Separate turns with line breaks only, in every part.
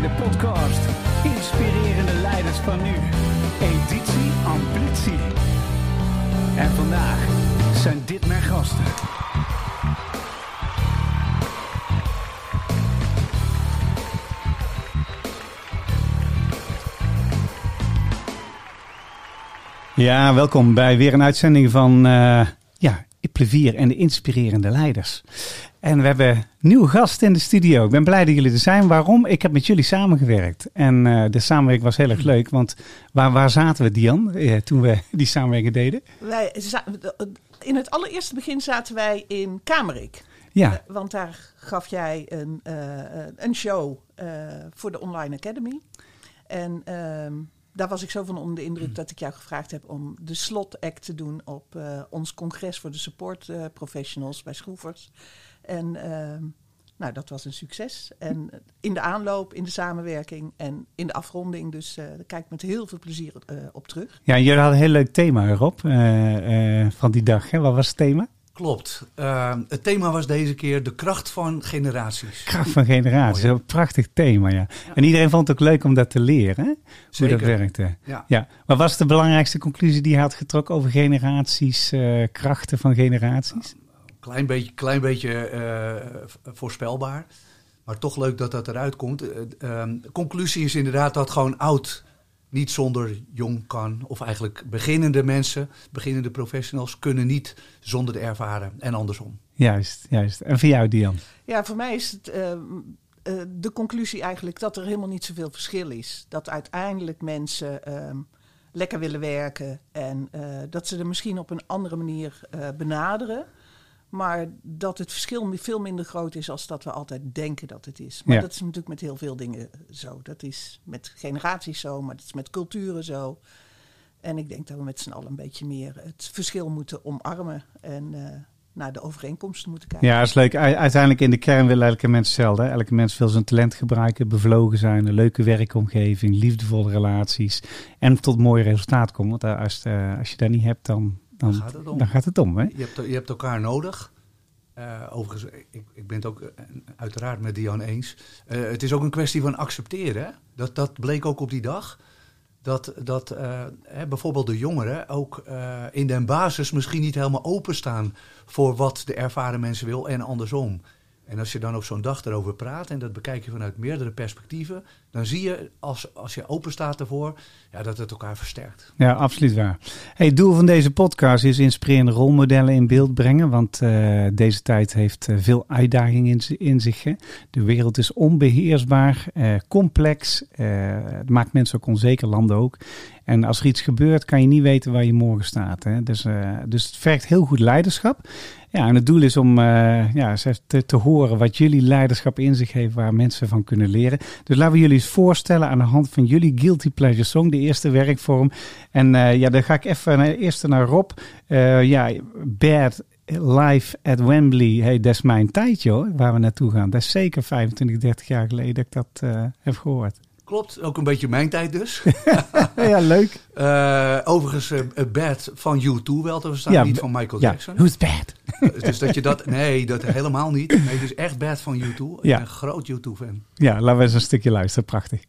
bij de podcast Inspirerende Leiders van Nu, editie Ambitie. En vandaag zijn dit mijn gasten. Ja, welkom bij weer een uitzending van uh, ja, Plevier en de Inspirerende Leiders. En we hebben nieuwe gasten in de studio. Ik ben blij dat jullie er zijn. Waarom? Ik heb met jullie samengewerkt. En uh, de samenwerking was heel erg leuk. Want waar, waar zaten we, Dian, uh, toen we die samenwerking deden?
Wij, in het allereerste begin zaten wij in Kamerik.
Ja. Uh,
want daar gaf jij een, een show voor de Online Academy. En ehm, daar was ik zo van onder de indruk dat ik jou gevraagd heb om de slot act te doen op uh, ons congres voor de support uh, professionals bij Schroevers. En uh, nou, dat was een succes. En in de aanloop, in de samenwerking en in de afronding. Dus daar kijk ik met heel veel plezier op terug.
Ja, jullie hadden een heel leuk thema erop van die dag. Hè? Wat was het thema?
Klopt. Uh, het thema was deze keer de kracht van generaties.
Kracht van generaties, een prachtig thema, ja. ja. En iedereen vond het ook leuk om dat te leren, hè?
Zeker.
hoe dat werkte.
Ja.
ja. Wat was de belangrijkste conclusie die je had getrokken over generaties, uh, krachten van generaties?
Klein beetje, klein beetje uh, voorspelbaar, maar toch leuk dat dat eruit komt. De conclusie is inderdaad dat gewoon oud niet zonder jong kan. Of eigenlijk beginnende mensen, beginnende professionals kunnen niet zonder de ervaren en andersom.
Juist, juist. En voor jou, Dian?
Ja, voor mij is het uh, uh, de conclusie eigenlijk dat er helemaal niet zoveel verschil is. Dat uiteindelijk mensen uh, lekker willen werken en uh, dat ze er misschien op een andere manier benaderen. Maar dat het verschil veel minder groot is als dat we altijd denken dat het is. Maar
Ja.
dat is natuurlijk met heel veel dingen zo. Dat is met generaties zo, maar dat is met culturen zo. En ik denk dat we met z'n allen een beetje meer het verschil moeten omarmen. En eh, naar de overeenkomsten moeten kijken.
Ja, dat is leuk. Uiteindelijk in de kern willen elke mens hetzelfde. Elke mens wil zijn talent gebruiken, bevlogen zijn, een leuke werkomgeving, liefdevolle relaties en tot mooie resultaat komen. Want als, eh, als je dat niet hebt, dan, dan,
gaat het om.
dan gaat het om. Hè?
Je hebt, je hebt elkaar nodig. Uh, overigens, ik, ik ben het ook uh, uiteraard met Dion eens. Uh, het is ook een kwestie van accepteren. Hè? Dat, dat bleek ook op die dag. Dat, dat hè, bijvoorbeeld de jongeren ook in de basis misschien niet helemaal openstaan voor wat de ervaren mensen wil en andersom. En als je dan op zo'n dag erover praat en dat bekijk je vanuit meerdere perspectieven, dan zie je als, als je open staat ervoor, ja, dat het elkaar versterkt.
Ja, absoluut waar. Het doel van deze podcast is inspirerende rolmodellen in beeld brengen, want uh, deze tijd heeft uh, veel uitdagingen in, zich. Hè. De wereld is onbeheersbaar, uh, complex, het maakt mensen ook onzeker, landen ook. En als er iets gebeurt, kan je niet weten waar je morgen staat. Hè. Dus, dus het vergt heel goed leiderschap. Ja, en het doel is om uh, ja, te, te horen wat jullie leiderschap in zich heeft, waar mensen van kunnen leren. Dus laten we jullie eens voorstellen aan de hand van jullie Guilty Pleasure Song, de eerste werkvorm. En uh, ja, dan ga ik even uh, eerst naar Rob. ja, Bad Live at Wembley. Hey, dat is mijn tijd, joh, waar we naartoe gaan. Dat is zeker 25, 30 jaar geleden dat ik dat heb gehoord.
Klopt, ook een beetje mijn tijd dus.
ja, leuk.
Overigens, Bad van U2 wel te verstaan,
ja,
niet van Michael
ja.
Jackson.
Who's bad?
Dus dat je dat, nee, dat helemaal niet. Nee, is echt Bad van U2. Ik
ja.
ben een groot U2-fan.
Ja, laten we eens een stukje luisteren, prachtig.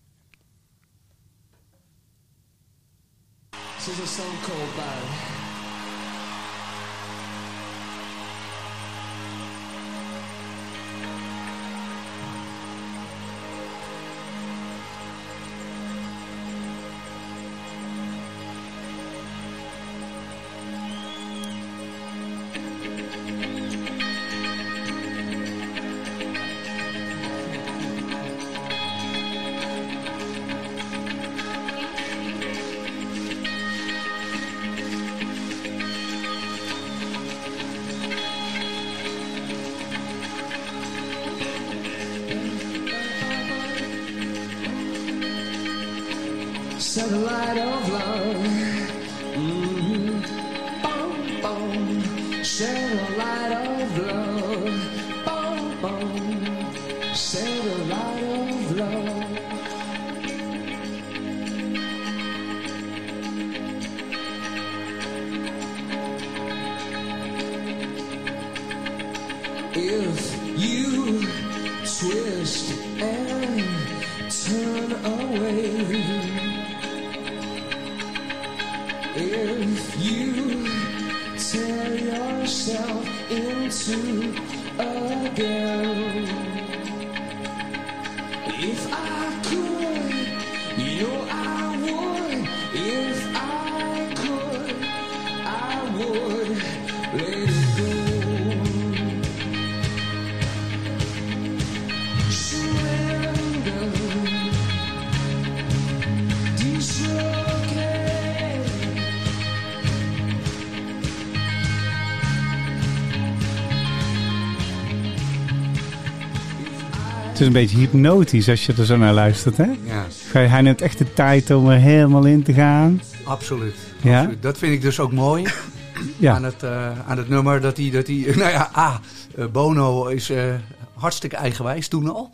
Is
een beetje hypnotisch als je er zo naar luistert, hè?
Ja,
Hij hij neemt echt de tijd om er helemaal in te gaan.
absoluut.
Ja?
absoluut. Dat vind ik dus ook mooi
Ja,
aan, het, eh, aan het nummer. Dat hij, dat hij, nou ja, ah, Bono is eh, hartstikke eigenwijs toen al.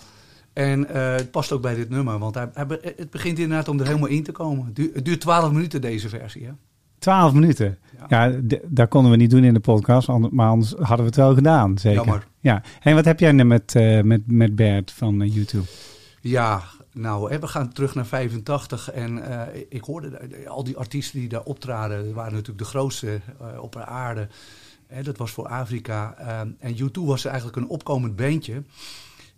En het past ook bij dit nummer, want hij, hij het begint inderdaad om er helemaal in te komen. Het duurt, het duurt 12 minuten deze versie. Hè?
12 minuten. Ja, d- dat konden we niet doen in de podcast, maar anders hadden we het wel gedaan, zeker.
Jammer.
Ja. En wat heb jij nu met, eh, met, met Bert van eh, YouTube?
Ja, nou, we gaan terug naar 85 en eh, ik hoorde al die artiesten die daar optraden, waren natuurlijk de grootste eh, op de aarde. Hè, dat was voor Afrika. en U2 was eigenlijk een opkomend bandje.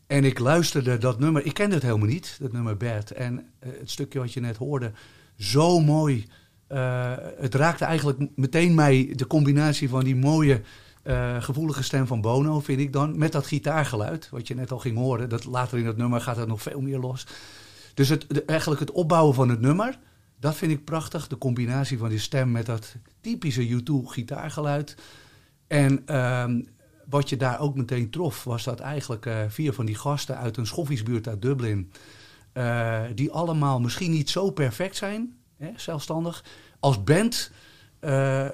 En ik luisterde dat nummer, ik kende het helemaal niet, dat nummer Bert. En eh, het stukje wat je net hoorde, zo mooi. Eh, het raakte eigenlijk meteen mij de combinatie van die mooie eh, gevoelige stem van Bono, vind ik dan. Met dat gitaargeluid, wat je net al ging horen. Dat later in het nummer gaat het nog veel meer los. Dus het, eigenlijk het opbouwen van het nummer, dat vind ik prachtig. De combinatie van die stem met dat typische U2 gitaargeluid. En ehm, wat je daar ook meteen trof, was dat eigenlijk eh, vier van die gasten uit een schoffiesbuurt uit Dublin. eh, die allemaal misschien niet zo perfect zijn, hè, zelfstandig, als band. Eh, eh,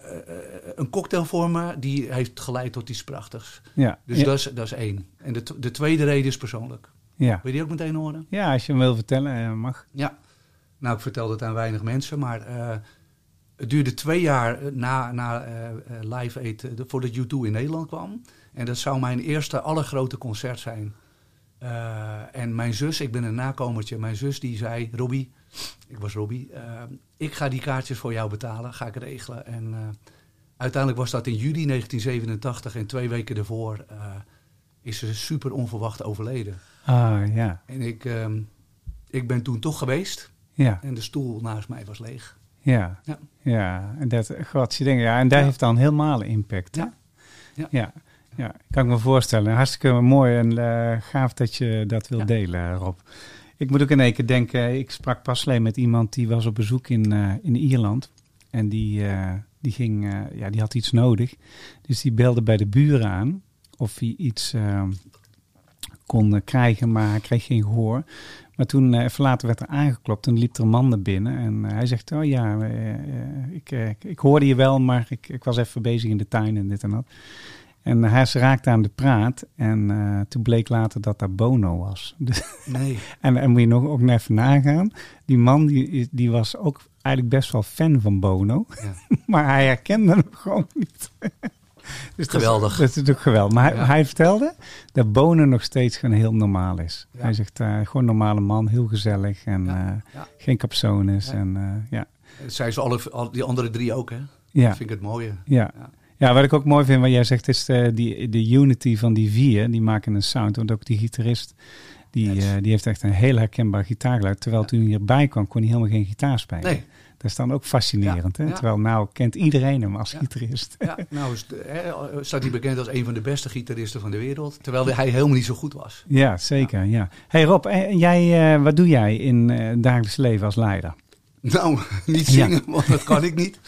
een cocktail vormen, die heeft geleid tot iets prachtigs.
Ja,
Dus
ja,
dat, is, dat is één. En de, de tweede reden is persoonlijk.
ja.
Wil je die ook meteen horen?
ja, als je hem wil vertellen, eh, mag.
Ja. Nou, ik vertelde het aan weinig mensen, maar het duurde twee jaar na, na eh, Live Aid de- voordat U2 in Nederland kwam. En dat zou mijn eerste allergrote concert zijn. En mijn zus, ik ben een nakomertje, mijn zus die zei, Robbie, ik was Robbie, eh, ik ga die kaartjes voor jou betalen, ga ik regelen. En eh, uiteindelijk was dat in juli 1987 en twee weken daarvoor eh, is ze super onverwacht overleden.
Ah, ja.
En ik, ehm, ik ben toen toch geweest.
Ja,
En de stoel naast mij was leeg.
ja.
Ja.
Ja, en dat, god, je denkt, ja, en daar
Ja.
heeft dan helemaal impact. hè?
Ja. Ja.
ja. Ja, kan ik me voorstellen. Hartstikke mooi en gaaf dat je dat wil
Ja.
delen, Rob. Ik moet ook in één keer denken, ik sprak pas alleen met iemand die was op bezoek in, eh, in Ierland. En die, eh, die, ging, eh, ja, die had iets nodig. Dus die belde bij de buren aan of hij iets kon krijgen, maar hij kreeg geen gehoor. Maar toen even later werd er aangeklopt en liep er een man naar binnen. En hij zegt, oh ja, ik, eh, ik hoorde je wel, maar ik, ik was even bezig in de tuin en dit en dat. En hij ze raakte aan de praat en eh, toen bleek later dat dat Bono was. Dus,
Nee.
en, en moet je nog ook even nagaan. Die man die, die was ook eigenlijk best wel fan van Bono.
Ja.
maar hij herkende hem gewoon niet. dus
Geweldig.
Dat is natuurlijk geweldig. Maar hij,
Ja.
hij vertelde dat Bono nog steeds gewoon heel normaal is.
Ja.
Hij zegt, eh, gewoon normale man, heel gezellig en eh, geen capsones. En, ja.
Zijn ze alle, al die andere drie ook, hè?
Ja.
Dat vind ik het mooie.
Ja.
Ja.
wat ik ook mooi vind wat jij zegt, is de, die, de unity van die vier. Die maken een sound. Want ook die gitarist, die,
Yes.
eh, die heeft echt een heel herkenbaar gitaargeluid. Terwijl toen hij hierbij kwam, kon hij helemaal geen gitaar spelen.
Nee.
Dat is dan ook fascinerend.
Ja,
Hè?
ja.
Terwijl nou kent iedereen hem als gitarist.
Ja, nou is, hè, staat hij bekend als een van de beste gitaristen van de wereld. Terwijl hij helemaal niet zo goed was.
Ja, zeker. Ja. Hey Rob, en jij, eh, wat doe jij in eh, het dagelijks leven als leider?
Nou, niet zingen, want dat kan ik niet.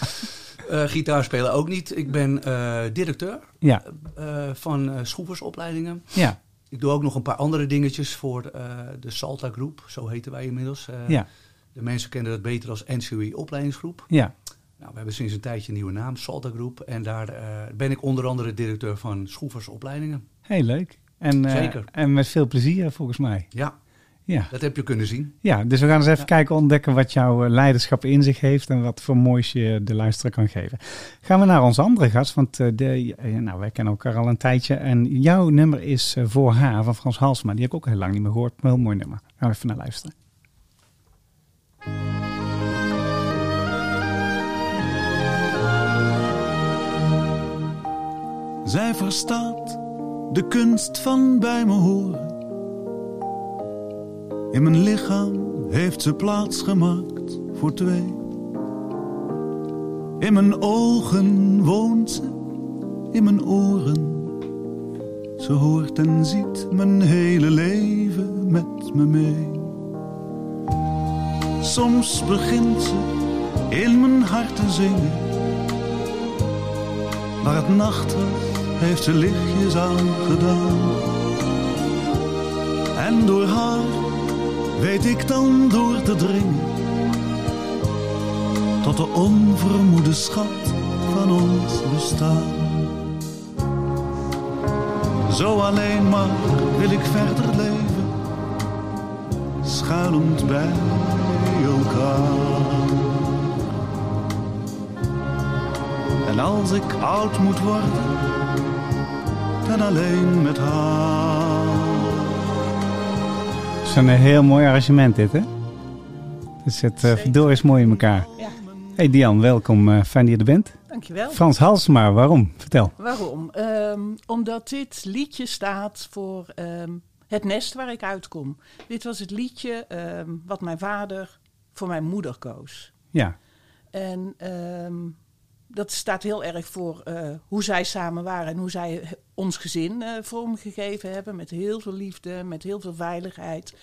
Eh, gitaar spelen ook niet. Ik ben eh, directeur
Ja,
eh, van schroeversopleidingen.
ja,
Ik doe ook nog een paar andere dingetjes voor de Salta Groep. Zo heten wij inmiddels.
Ja,
De mensen kennen dat beter als NCUI opleidingsgroep.
ja.
Nou, we hebben sinds een tijdje een nieuwe naam, Salta Groep. En daar ben ik onder andere directeur van schroeversopleidingen.
Heel leuk. En,
Zeker.
en met veel plezier volgens mij.
Ja,
ja.
Dat heb je kunnen zien.
Ja, dus we gaan eens even kijken, ontdekken wat jouw eh, leiderschap in zich heeft en wat voor moois je de luisteraar kan geven. Gaan we naar onze andere gast, want eh, de, eh, nou, wij kennen elkaar al een tijdje. En jouw nummer is Voor Haar van Frans Halsma. Die heb ik ook heel lang niet meer gehoord, maar heel mooi nummer. Gaan we even naar luisteren.
Zij verstaat de kunst van bij me horen in mijn lichaam heeft ze plaats gemaakt voor twee. In mijn ogen woont ze, in mijn oren. Ze hoort en ziet mijn hele leven met me mee. Soms begint ze in mijn hart te zingen. Waar het nacht heeft ze lichtjes aan gedaan. En door haar weet ik dan door te dringen. Tot de onvermoede schat van ons bestaan. Zo alleen maar wil ik verder leven, schuilend bij elkaar. En als ik oud moet worden, dan alleen met haar.
Het is een heel mooi arrangement dit, hè? Het zit uh, is mooi in elkaar.
Ja,
Hey Dian, welkom. eh, fijn dat je er bent.
dankjewel.
Frans Halsema, waarom? Vertel.
Waarom? Ehm, omdat dit liedje staat voor ehm, het nest waar ik uitkom. Dit was het liedje ehm, wat mijn vader voor mijn moeder koos.
Ja,
En dat staat heel erg voor eh, hoe zij samen waren en hoe zij ons gezin eh, vormgegeven hebben. Met heel veel liefde, met heel veel veiligheid.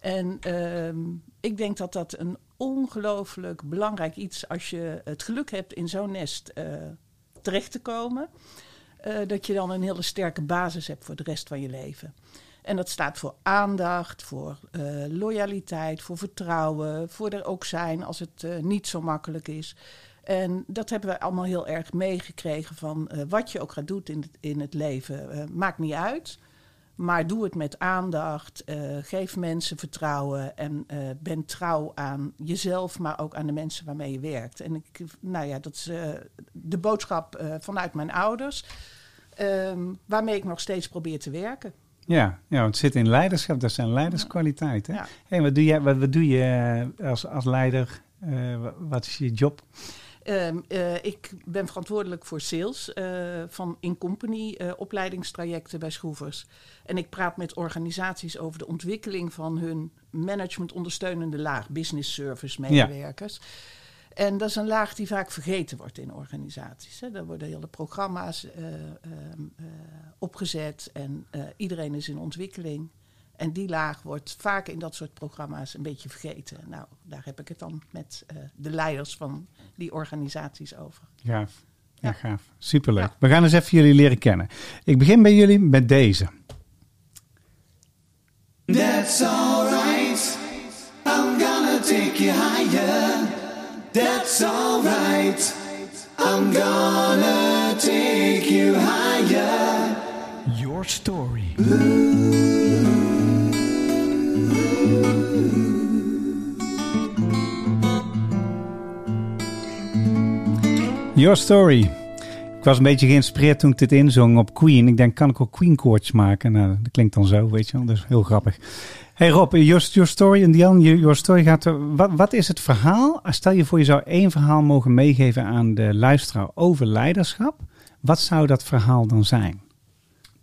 En ehm, ik denk dat dat een ongelooflijk belangrijk iets als je het geluk hebt in zo'n nest eh, terecht te komen. eh, dat je dan een hele sterke basis hebt voor de rest van je leven. En dat staat voor aandacht, voor loyaliteit, voor vertrouwen, voor er ook zijn als het niet zo makkelijk is. En dat hebben we allemaal heel erg meegekregen van eh, wat je ook gaat doen in het, in het leven. eh, maakt niet uit, maar doe het met aandacht. eh, geef mensen vertrouwen en ben trouw aan jezelf, maar ook aan de mensen waarmee je werkt. En ik, nou ja, dat is de boodschap vanuit mijn ouders, ehm, waarmee ik nog steeds probeer te werken.
ja, ja want het zit in leiderschap. Dat zijn leiderskwaliteiten.
Ja.
Hey, wat doe jij wat, wat doe je als, als leider? Wa- wat is je job?
Ehm, eh, ik ben verantwoordelijk voor sales eh, van in-company eh, opleidingstrajecten bij Schroevers. En ik praat met organisaties over de ontwikkeling van hun management ondersteunende laag, business service medewerkers. En dat is een laag die vaak vergeten wordt in organisaties. Hè. Daar worden hele programma's eh, ehm, eh, opgezet en iedereen is in ontwikkeling. En die laag wordt vaak in dat soort programma's een beetje vergeten. Nou, daar heb ik het dan met eh, de leiders van die organisaties over.
Gaaf. Ja,
Ja.
gaaf. Superleuk.
Ja.
We gaan eens even jullie leren kennen. Ik begin bij jullie met deze.
That's alright. I'm gonna take you higher. That's alright. I'm gonna take you higher.
Your story.
Your Story. Ik was een beetje geïnspireerd toen ik dit inzong op Queen. Ik denk, kan ik ook Queen koortjes maken? Nou, dat klinkt dan zo, weet je wel. Dat is heel grappig. Hey Rob, Your, your Story en Dian, Your, Story gaat... Wat, wat is het verhaal? Stel je voor je zou één verhaal mogen meegeven aan de luisteraar over leiderschap. Wat zou dat verhaal dan zijn?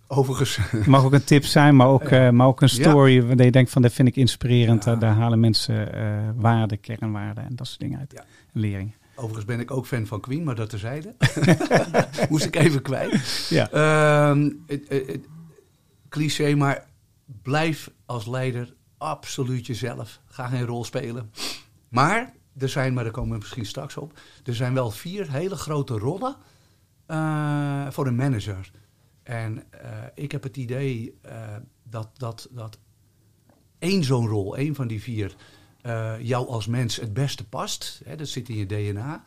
Overigens,
Het mag ook een tip zijn, maar ook, eh, maar ook een
Ja.
story waar je denkt van, dat vind ik inspirerend.
Ja.
Daar- Daar halen mensen eh waarden, kernwaarden en dat soort dingen uit.
Ja.
Leringen.
Overigens ben ik ook fan van Queen, maar dat terzijde. Moest ik even kwijt.
Ja.
Ehm, het, het- het- cliché, maar blijf als leider absoluut jezelf. Ga geen rol spelen. Maar er zijn, maar daar komen we misschien straks op. Er zijn wel vier hele grote rollen eh, voor een manager. En eh, ik heb het idee eh, dat, dat, dat één zo'n rol, één van die vier, eh, jou als mens het beste past. Hè, dat zit in je DNA.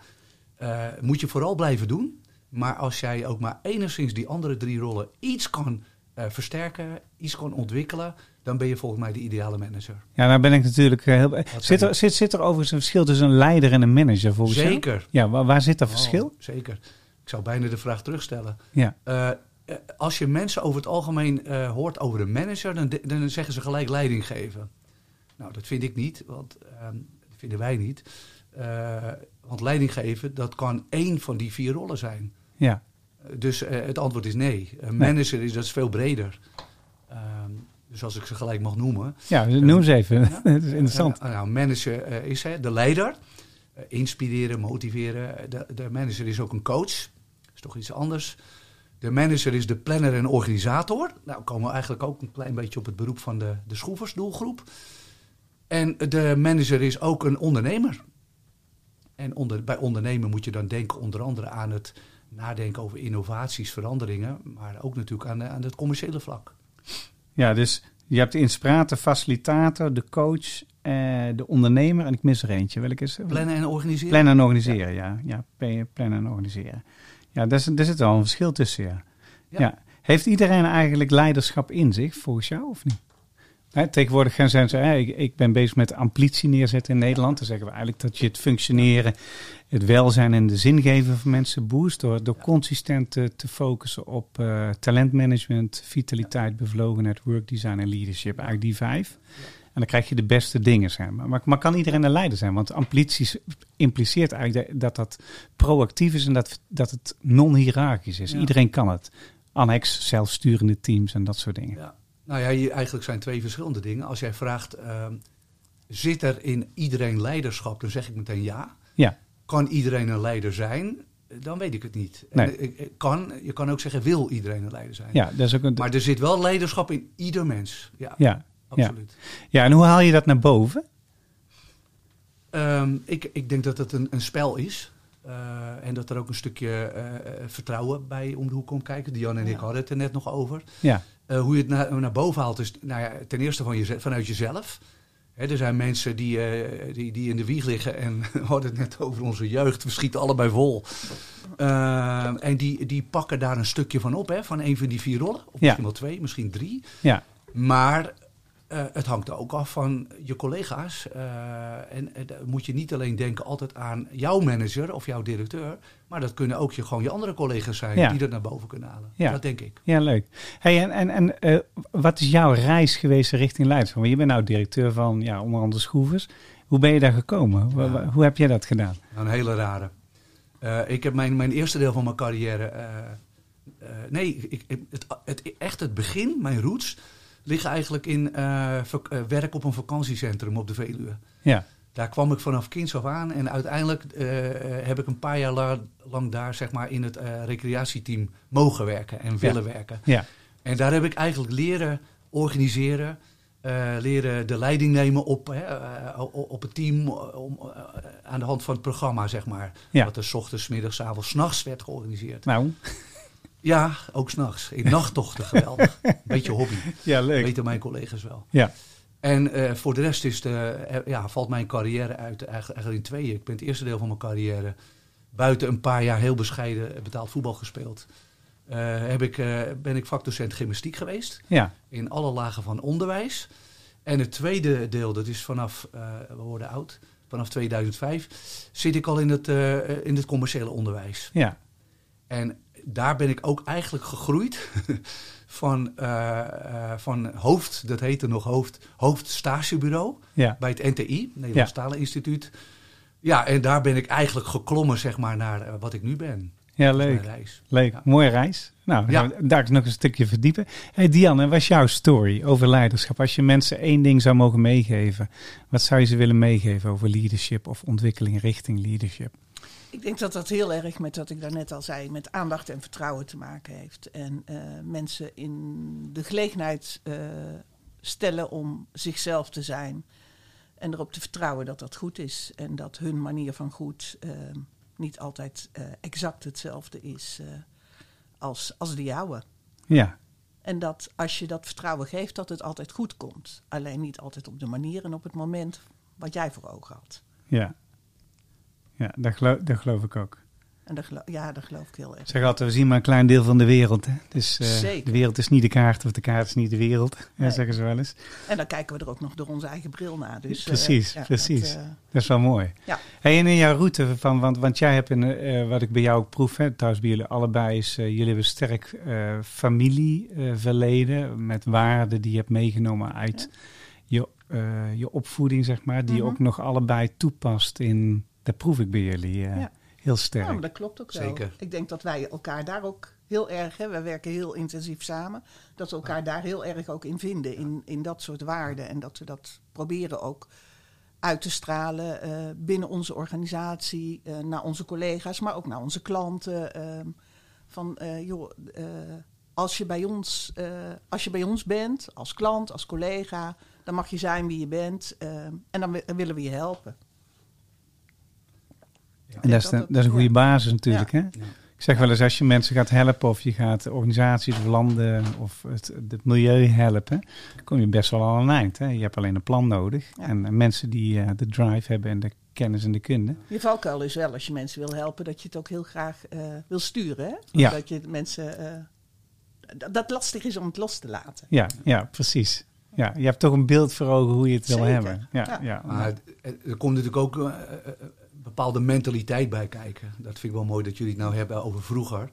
Eh, moet je vooral blijven doen. Maar als jij ook maar enigszins die andere drie rollen iets kan eh, versterken, iets kan ontwikkelen, dan ben je volgens mij de ideale manager.
Ja, daar ben ik natuurlijk heel... Zit er, zit, zit er overigens een verschil tussen een leider en een manager volgens jou?
Zeker.
Ja, waar, waar zit dat
Oh,
verschil?
zeker. Ik zou bijna de vraag terugstellen.
Ja.
Als je mensen over het algemeen hoort over een manager, dan, dan zeggen ze gelijk leiding geven. Nou, dat vind ik niet, want ehm, dat vinden wij niet. Eh, want leiding geven, dat kan één van die vier rollen zijn.
Ja.
Dus eh, het antwoord is nee. Een manager is, dat is veel breder. Ehm, dus als ik ze gelijk mag noemen.
Ja, noem ze even. dat is interessant.
Eh, nou, manager eh, is hè, de leider. Eh, inspireren, motiveren. De, de manager is ook een coach. Dat is toch iets anders. De manager is de planner en organisator. Nou, komen we eigenlijk ook een klein beetje op het beroep van de, de schroeversdoelgroep. En de manager is ook een ondernemer. En onder, bij ondernemen moet je dan denken onder andere aan het nadenken over innovaties, veranderingen. Maar ook natuurlijk aan, aan het commerciële vlak.
Ja, dus je hebt de inspirator, facilitator, de coach, eh, de ondernemer en ik mis er eentje. Welke is
Plannen en organiseren.
Plannen en organiseren, ja. Ja, plannen en organiseren. Ja, daar, daar zit wel een verschil tussen, ja.
Ja.
ja. Heeft iedereen eigenlijk leiderschap in zich, volgens jou, of niet? Hè, tegenwoordig gaan ze zeggen, ik, ik ben bezig met ambitie neerzetten in Nederland. Dan zeggen we eigenlijk dat je het functioneren, het welzijn en de zingeving van mensen boost... door, door consistent te, te focussen op eh, talentmanagement, vitaliteit, bevlogenheid, workdesign en leadership. Eigenlijk die vijf. En dan krijg je de beste dingen. Zeg maar. Maar, maar kan iedereen een leider zijn? Want ambities impliceert eigenlijk dat dat, dat proactief is en dat, dat het non-hierarchisch is.
Ja.
Iedereen kan het. Annex, zelfsturende teams en dat soort dingen.
Ja. Nou ja, eigenlijk zijn twee verschillende dingen. Als jij vraagt, ehm, zit er in iedereen leiderschap? Dan zeg ik meteen ja.
Ja,
Kan iedereen een leider zijn? Dan weet ik het niet.
Nee.
eh, eh, kan, je kan ook zeggen, wil iedereen een leider zijn?
ja, dat is ook een.
Maar er zit wel leiderschap in ieder mens. Ja,
ja,
absoluut.
ja, en hoe haal je dat naar boven?
Ehm, ik, ik denk dat het een, een spel is. Eh, en dat er ook een stukje vertrouwen bij om de hoek komt kijken. Diane en ik hadden het er net nog over.
Ja,
Eh, hoe je het naar, naar boven haalt is nou ja, ten eerste van jeze- vanuit jezelf. Hè, er zijn mensen die, eh, die, die in de wieg liggen en we hadden het net over onze jeugd. We schieten allebei vol. Eh, en die, die pakken daar een stukje van op, hè, van een van die vier rollen. Of
Ja.
misschien wel twee, misschien drie.
ja,
Maar eh, het hangt er ook af van je collega's. Eh, en eh, moet je niet alleen denken altijd aan jouw manager of jouw directeur. Maar dat kunnen ook je, gewoon je andere collega's zijn
Ja.
die dat naar boven kunnen halen.
Ja.
Dat denk ik.
ja, leuk. Hey, en en, en wat is jouw reis geweest richting leiderschap? Want je bent nou directeur van ja, onder andere Schroevers. Hoe ben je daar gekomen?
Ja.
Hoe heb jij dat gedaan?
Nou, een hele rare. Ik heb mijn, mijn eerste deel van mijn carrière. nee, ik- het, het, echt het begin, mijn roots, liggen eigenlijk in eh, eh, werk op een vakantiecentrum op de Veluwe.
Ja,
Daar kwam ik vanaf kinds af aan en uiteindelijk eh, heb ik een paar jaar la- lang daar zeg maar, in het recreatieteam mogen werken en willen werken.
ja,
En daar heb ik eigenlijk leren organiseren, leren de leiding nemen op, hè, op het team om, aan de hand van het programma, zeg maar.
Ja.
Wat er 's ochtends, middags, avonds, 's nachts werd georganiseerd.
nou,
Ja, ook s'nachts. In nachttochten geweldig. Beetje hobby.
ja, leuk.
Weten mijn collega's wel.
Ja,
En eh, voor de rest is de, eh, ja, valt mijn carrière uit eigenlijk, eigenlijk in tweeën. Ik ben het eerste deel van mijn carrière buiten een paar jaar heel bescheiden betaald voetbal gespeeld. Eh, heb ik, ben ik vakdocent gymnastiek geweest
ja,
in alle lagen van onderwijs. En het tweede deel, dat is vanaf, we worden oud, vanaf 2005, zit ik al in het, in het commerciële onderwijs.
ja,
En daar ben ik ook eigenlijk gegroeid van, eh, eh, van hoofd, dat heette nog hoofd, hoofdstagebureau
ja.
bij het NTI, Nederlands Taleninstituut. Ja, en daar ben ik eigenlijk geklommen zeg maar, naar eh, wat ik nu ben.
Ja, leuk.
reis.
Leuk,
Ja.
mooie reis. Nou, dan
Ja.
daar eens nog een stukje verdiepen. Hey Diane, wat is jouw story over leiderschap? Als je mensen één ding zou mogen meegeven, wat zou je ze willen meegeven over leadership of ontwikkeling richting leadership?
Ik denk dat dat heel erg met wat ik daarnet al zei, met aandacht en vertrouwen te maken heeft. En eh, mensen in de gelegenheid eh, stellen om zichzelf te zijn. En erop te vertrouwen dat dat goed is. En dat hun manier van goed eh, niet altijd exact hetzelfde is als, als de jouwe.
Ja,
En dat als je dat vertrouwen geeft, dat het altijd goed komt. Alleen niet altijd op de manier en op het moment wat jij voor ogen had.
ja. Ja, dat geloof, dat geloof ik ook.
En dat ja, dat geloof ik heel erg.
Zeg altijd, we zien maar een klein deel van de wereld. Hè? Dus eh,
Zeker.
de wereld is niet de kaart of de kaart is niet de wereld,
Nee.
zeggen ze wel eens.
En dan kijken we er ook nog door onze eigen bril naar. Dus, eh,
Precies,
ja,
precies.
dat, eh,
Dat is wel mooi.
Ja.
Hey, en in jouw route, van, want, want jij hebt, een, wat ik bij jou ook proef, hè, trouwens bij jullie allebei, is jullie hebben sterk familieverleden met waarden die je hebt meegenomen uit je, je opvoeding, zeg maar, die je
Mhm.
ook nog allebei toepast in, dat proef ik bij jullie, eh,
Ja.
heel
Ja,
sterk.
maar dat klopt ook wel.
Zeker.
Ik denk dat wij elkaar daar ook heel erg, hè, wij werken heel intensief samen, dat we elkaar daar heel erg ook in vinden, in, in dat soort waarden. En dat we dat proberen ook uit te stralen eh, binnen onze organisatie, eh, naar onze collega's, maar ook naar onze klanten. ehm, van, eh, joh, eh, als, je bij ons, eh, als je bij ons bent, als klant, als collega, dan mag je zijn wie je bent ehm, en dan wi- willen we je helpen.
En dat is,
dat
dat is een goede
ja.
basis natuurlijk. Hè?
Ja.
Ik zeg wel eens, als je mensen gaat helpen of je gaat organisaties of landen of het, het milieu helpen, kom je best wel al een eind. Hè? Je hebt alleen een plan nodig.
Ja.
En mensen die eh, de drive hebben en de kennis en de kunde.
Je valkuil is wel, als je mensen wil helpen, dat je het ook heel graag eh, wil sturen. Hè?
Ja.
Dat je mensen. eh, dat, lastig is om het los te laten.
Ja, ja, precies. Ja, je hebt toch een beeld voor ogen hoe je het wil hebben. Ja, ja.
Ja.
Maar het- er komt natuurlijk ook bepaalde mentaliteit bij kijken. Dat vind ik wel mooi dat jullie het nou hebben over vroeger.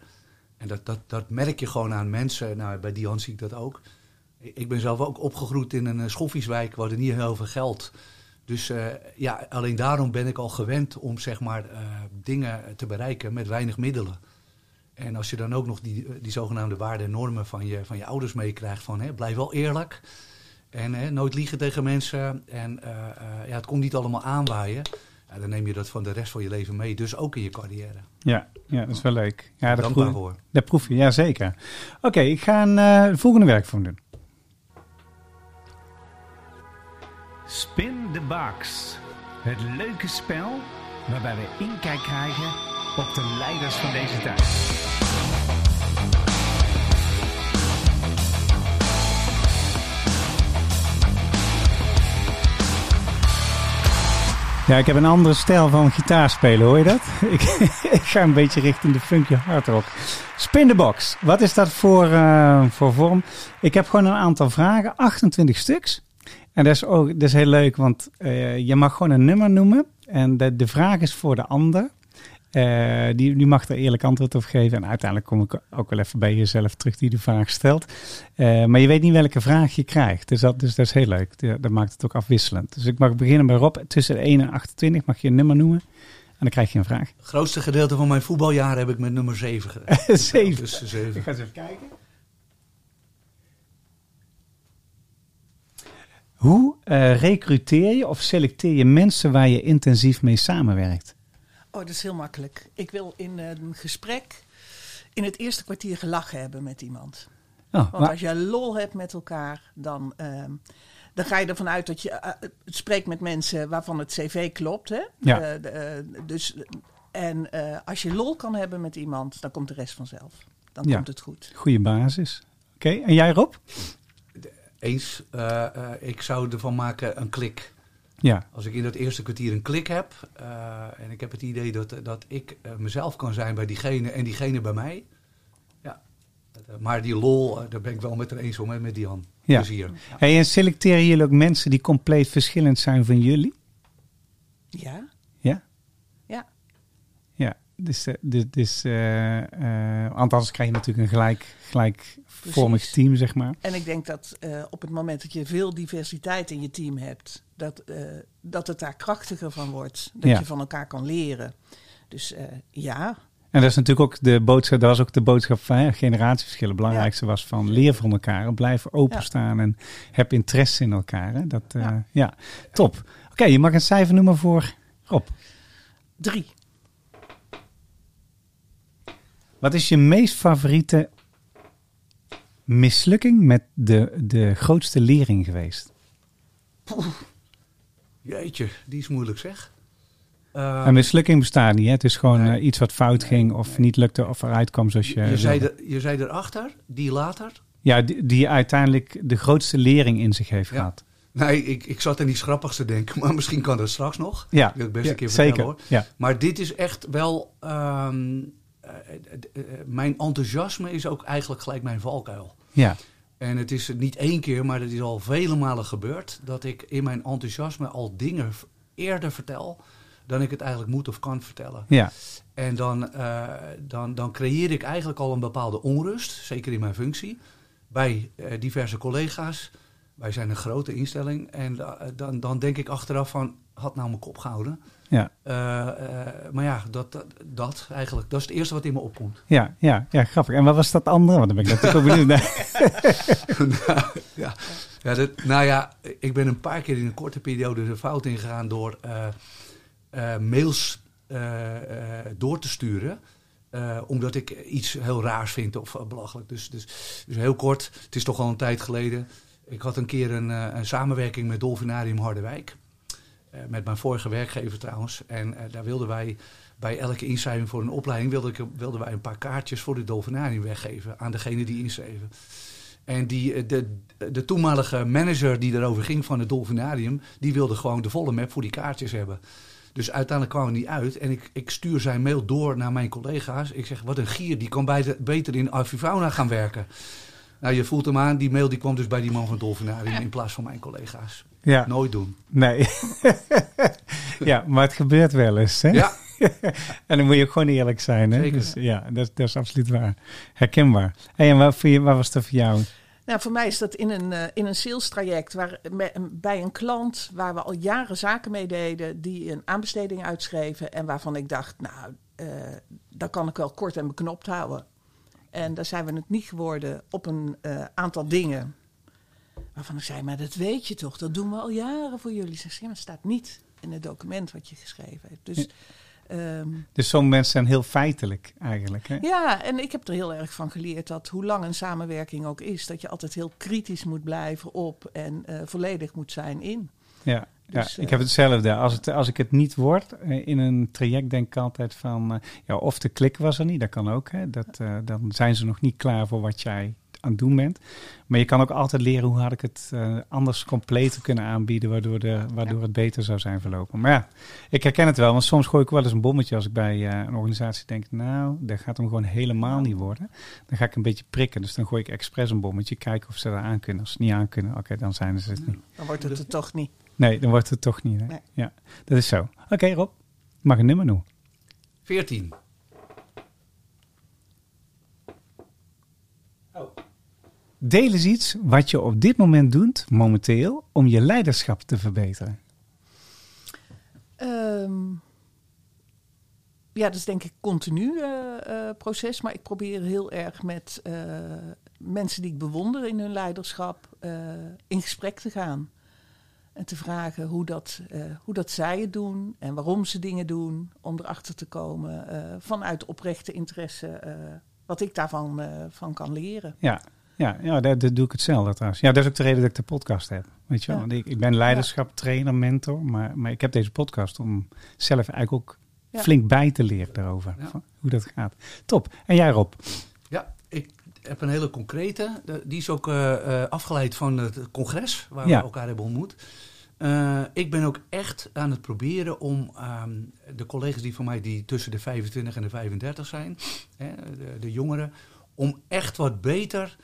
En dat, dat, dat merk je gewoon aan mensen. Nou, bij Dion zie ik dat ook. Ik ben zelf ook opgegroeid in een eh, schoffieswijk. We hadden niet heel veel geld. Dus eh, ja, alleen daarom ben ik al gewend om zeg maar eh, dingen te bereiken met weinig middelen. En als je dan ook nog die, die zogenaamde waarden en normen van je, van je ouders meekrijgt van hè, blijf wel eerlijk. En hè, nooit liegen tegen mensen. En ja, het komt niet allemaal aanwaaien. Ja, dan neem je dat van de rest van je leven mee. Dus ook in je carrière.
Ja, ja, dat is wel leuk. Ja, dat,
Dankbaar
proef,
voor.
dat proef je, ja zeker. Oké, ik ga een eh, volgende werkvorm doen.
Spin the Box. Het leuke spel waarbij we inkijk krijgen op de leiders van deze tijd.
Ja, ik heb een andere stijl van gitaar spelen, hoor je dat? ik, ik ga een beetje richting de funky hard rock. Spin the box. Wat is dat voor, eh, voor vorm? Ik heb gewoon een aantal vragen, 28 stuks. En dat is ook dat is heel leuk, want eh, je mag gewoon een nummer noemen. En de, de vraag is voor de ander. Eh, die, die mag er eerlijk antwoord op geven. En uiteindelijk kom ik ook wel even bij jezelf terug die de vraag stelt. Eh, maar je weet niet welke vraag je krijgt. Dus dat, dus dat is heel leuk. Dat maakt het ook afwisselend. Dus ik mag beginnen bij Rob. Tussen de 1 en 28 mag je een nummer noemen. En dan krijg je een vraag.
Het grootste gedeelte van mijn voetbaljaar heb ik met nummer 7 gedaan.
Zeven.
Dus 7.
ga eens even kijken. Hoe eh, recruteer je of selecteer je mensen waar je intensief mee samenwerkt?
Oh, dat is heel makkelijk. Ik wil in een gesprek in het eerste kwartier gelachen hebben met iemand.
Oh,
Want als je lol hebt met elkaar, dan, ehm, dan ga je ervan uit dat je het spreekt met mensen waarvan het cv klopt. Hè?
Ja.
Eh, de, dus, en eh, als je lol kan hebben met iemand, dan komt de rest vanzelf. Dan
Ja.
komt het goed.
goede basis. Oké, en jij Rob?
Eens, eh, eh, ik zou ervan maken een klik.
Ja,
Als ik in dat eerste kwartier een klik heb eh, en ik heb het idee dat, dat ik eh, mezelf kan zijn bij diegene en diegene bij mij. Ja, eh, maar die lol, daar ben ik wel met er eens om, hè, met Dian.
Ja.
Plezier. Ja.
Hey, en selecteren jullie ook mensen die compleet verschillend zijn van jullie?
Ja.
Dus, eh, dus, dus want anders krijg je natuurlijk een gelijk, gelijkvormig team, zeg maar.
En ik denk dat op het moment dat je veel diversiteit in je team hebt, dat, dat het daar krachtiger van wordt. Dat
Ja.
je van elkaar kan leren. Dus ja,
En dat is natuurlijk ook de boodschap, dat was ook de boodschap van generatieverschillen. Het belangrijkste was van leer van elkaar, en blijf openstaan en heb interesse in elkaar. Hè. Dat, ja.
Ja.
top. Oké, je mag een cijfer noemen voor Rob.
drie.
Wat is je meest favoriete mislukking met de, de grootste lering geweest?
Jeetje, die is moeilijk zeg.
Een mislukking bestaat niet, hè? het is gewoon
nee.
eh, iets wat fout ging of niet lukte of eruit kwam zoals je,
je, zei je zei erachter, die later.
Ja, die, die uiteindelijk de grootste lering in zich heeft
Ja.
gehad.
Nee, ik, ik zat er niet grappigs te denken, maar misschien kan dat straks nog.
Ja,
wil ik best
ja,
een keer vertellen
zeker.
hoor.
Ja.
Maar dit is echt wel. ehm, eh, eh, eh, mijn enthousiasme is ook eigenlijk gelijk mijn valkuil.
Ja.
En het is niet één keer, maar het is al vele malen gebeurd dat ik in mijn enthousiasme al dingen eerder vertel dan ik het eigenlijk moet of kan vertellen.
Ja.
En dan, eh, dan, dan creëer ik eigenlijk al een bepaalde onrust, zeker in mijn functie, bij eh, diverse collega's. wij zijn een grote instelling. En eh, dan, dan denk ik achteraf van, had nou mijn kop gehouden.
Ja.
Eh, eh, maar ja, dat, dat, dat eigenlijk, dat is het eerste wat in me opkomt.
Ja, ja, ja, grappig. En wat was dat andere? Want dan ben ik natuurlijk ook benieuwd
nou, ja. Ja, dat, nou ja, ik ben een paar keer in een korte periode de fout ingegaan door eh, mails door te sturen. omdat ik iets heel raars vind of belachelijk. Dus, dus, dus heel kort, het is toch al een tijd geleden. Ik had een keer een, een samenwerking met Dolfinarium Harderwijk. Eh, met mijn vorige werkgever trouwens. En eh, daar wilden wij bij elke inschrijving voor een opleiding... Ik, wilden wij een paar kaartjes voor het Dolfinarium weggeven aan degene die inschreven. En die, eh, de, de toenmalige manager die erover ging van het Dolfinarium... die wilde gewoon de volle map voor die kaartjes hebben. Dus uiteindelijk kwam het niet uit. En ik, ik stuur zijn mail door naar mijn collega's. Ik zeg, wat een gier, die kan beter, beter in Avifauna gaan werken. Nou, je voelt hem aan, die mail die kwam dus bij die man van het Dolfinarium... in plaats van mijn collega's.
Ja,
Nooit doen.
nee. ja, maar het gebeurt wel eens. Hè?
Ja,
En dan moet je ook gewoon eerlijk zijn. Hè?
Zeker.
Dus, ja, dat, is- dat is absoluut waar. Herkenbaar. Hey, en wat, voor je, wat was dat voor jou?
Nou, voor mij is dat in een, eh, in een sales traject waar, me- bij een klant waar we al jaren zaken mee deden, die een aanbesteding uitschreven en waarvan ik dacht, nou, eh dat kan ik wel kort en beknopt houden. En daar zijn we het niet geworden op een eh, aantal dingen. Waarvan ik zei, maar dat weet je toch, dat doen we al jaren voor jullie. Zeg, ja, maar het staat niet in het document wat je geschreven hebt. Dus ehm,
Dus sommige mensen zijn heel feitelijk eigenlijk. Hè?
ja, en ik heb er heel erg van geleerd dat hoe lang een samenwerking ook is, dat je altijd heel kritisch moet blijven op en eh, volledig moet zijn in.
Ja, ja
Dus,
ik
eh,
heb hetzelfde. Als, het, als ik het niet word eh, in een traject, denk ik altijd van... ja, of de klik was er niet, dat kan ook. Hè. Dat, dan zijn ze nog niet klaar voor wat jij aan het doen bent. Maar je kan ook altijd leren hoe had ik het eh, anders completer kunnen aanbieden... Waardoor, de, waardoor het beter zou zijn verlopen. Maar ja, ik herken het wel. Want soms gooi ik wel eens een bommetje als ik bij eh, een organisatie denk... nou, dat gaat hem gewoon helemaal niet worden. Dan ga ik een beetje prikken. Dus dan gooi ik expres een bommetje, kijken of ze daar aan kunnen. Als ze niet aan kunnen, oké, dan zijn ze het niet.
Dan wordt het er toch niet.
Nee, dan wordt het toch niet. Hè?
Nee.
Ja, dat is zo. Oké, Rob. Mag een nummer noemen?
14.
Deel eens iets wat je op dit moment doet, momenteel, om je leiderschap te verbeteren.
Ehm, ja, dat is denk ik continu eh, eh, proces. Maar ik probeer heel erg met eh, mensen die ik bewonder in hun leiderschap in gesprek te gaan. En te vragen hoe dat, hoe dat zij het doen en waarom ze dingen doen. Om erachter te komen vanuit oprechte interesse wat ik daarvan van kan leren.
Ja, ja, ja dat, dat doe ik hetzelfde trouwens. Ja, dat is ook de reden dat ik de podcast heb. Weet je wel?
Ja.
Want ik, ik ben leiderschap, trainer, mentor. Maar, maar ik heb deze podcast om zelf eigenlijk ook
Ja.
flink bij te leren daarover.
Ja.
van hoe dat gaat. Top. En jij Rob?
Ja, ik heb een hele concrete. Die is ook eh, eh, afgeleid van het congres waar
Ja.
we elkaar hebben ontmoet. Eh, ik ben ook echt aan het proberen om ehm, de collega's die van mij die tussen de 25 en de 35 zijn, hè, de, de jongeren, om echt wat beter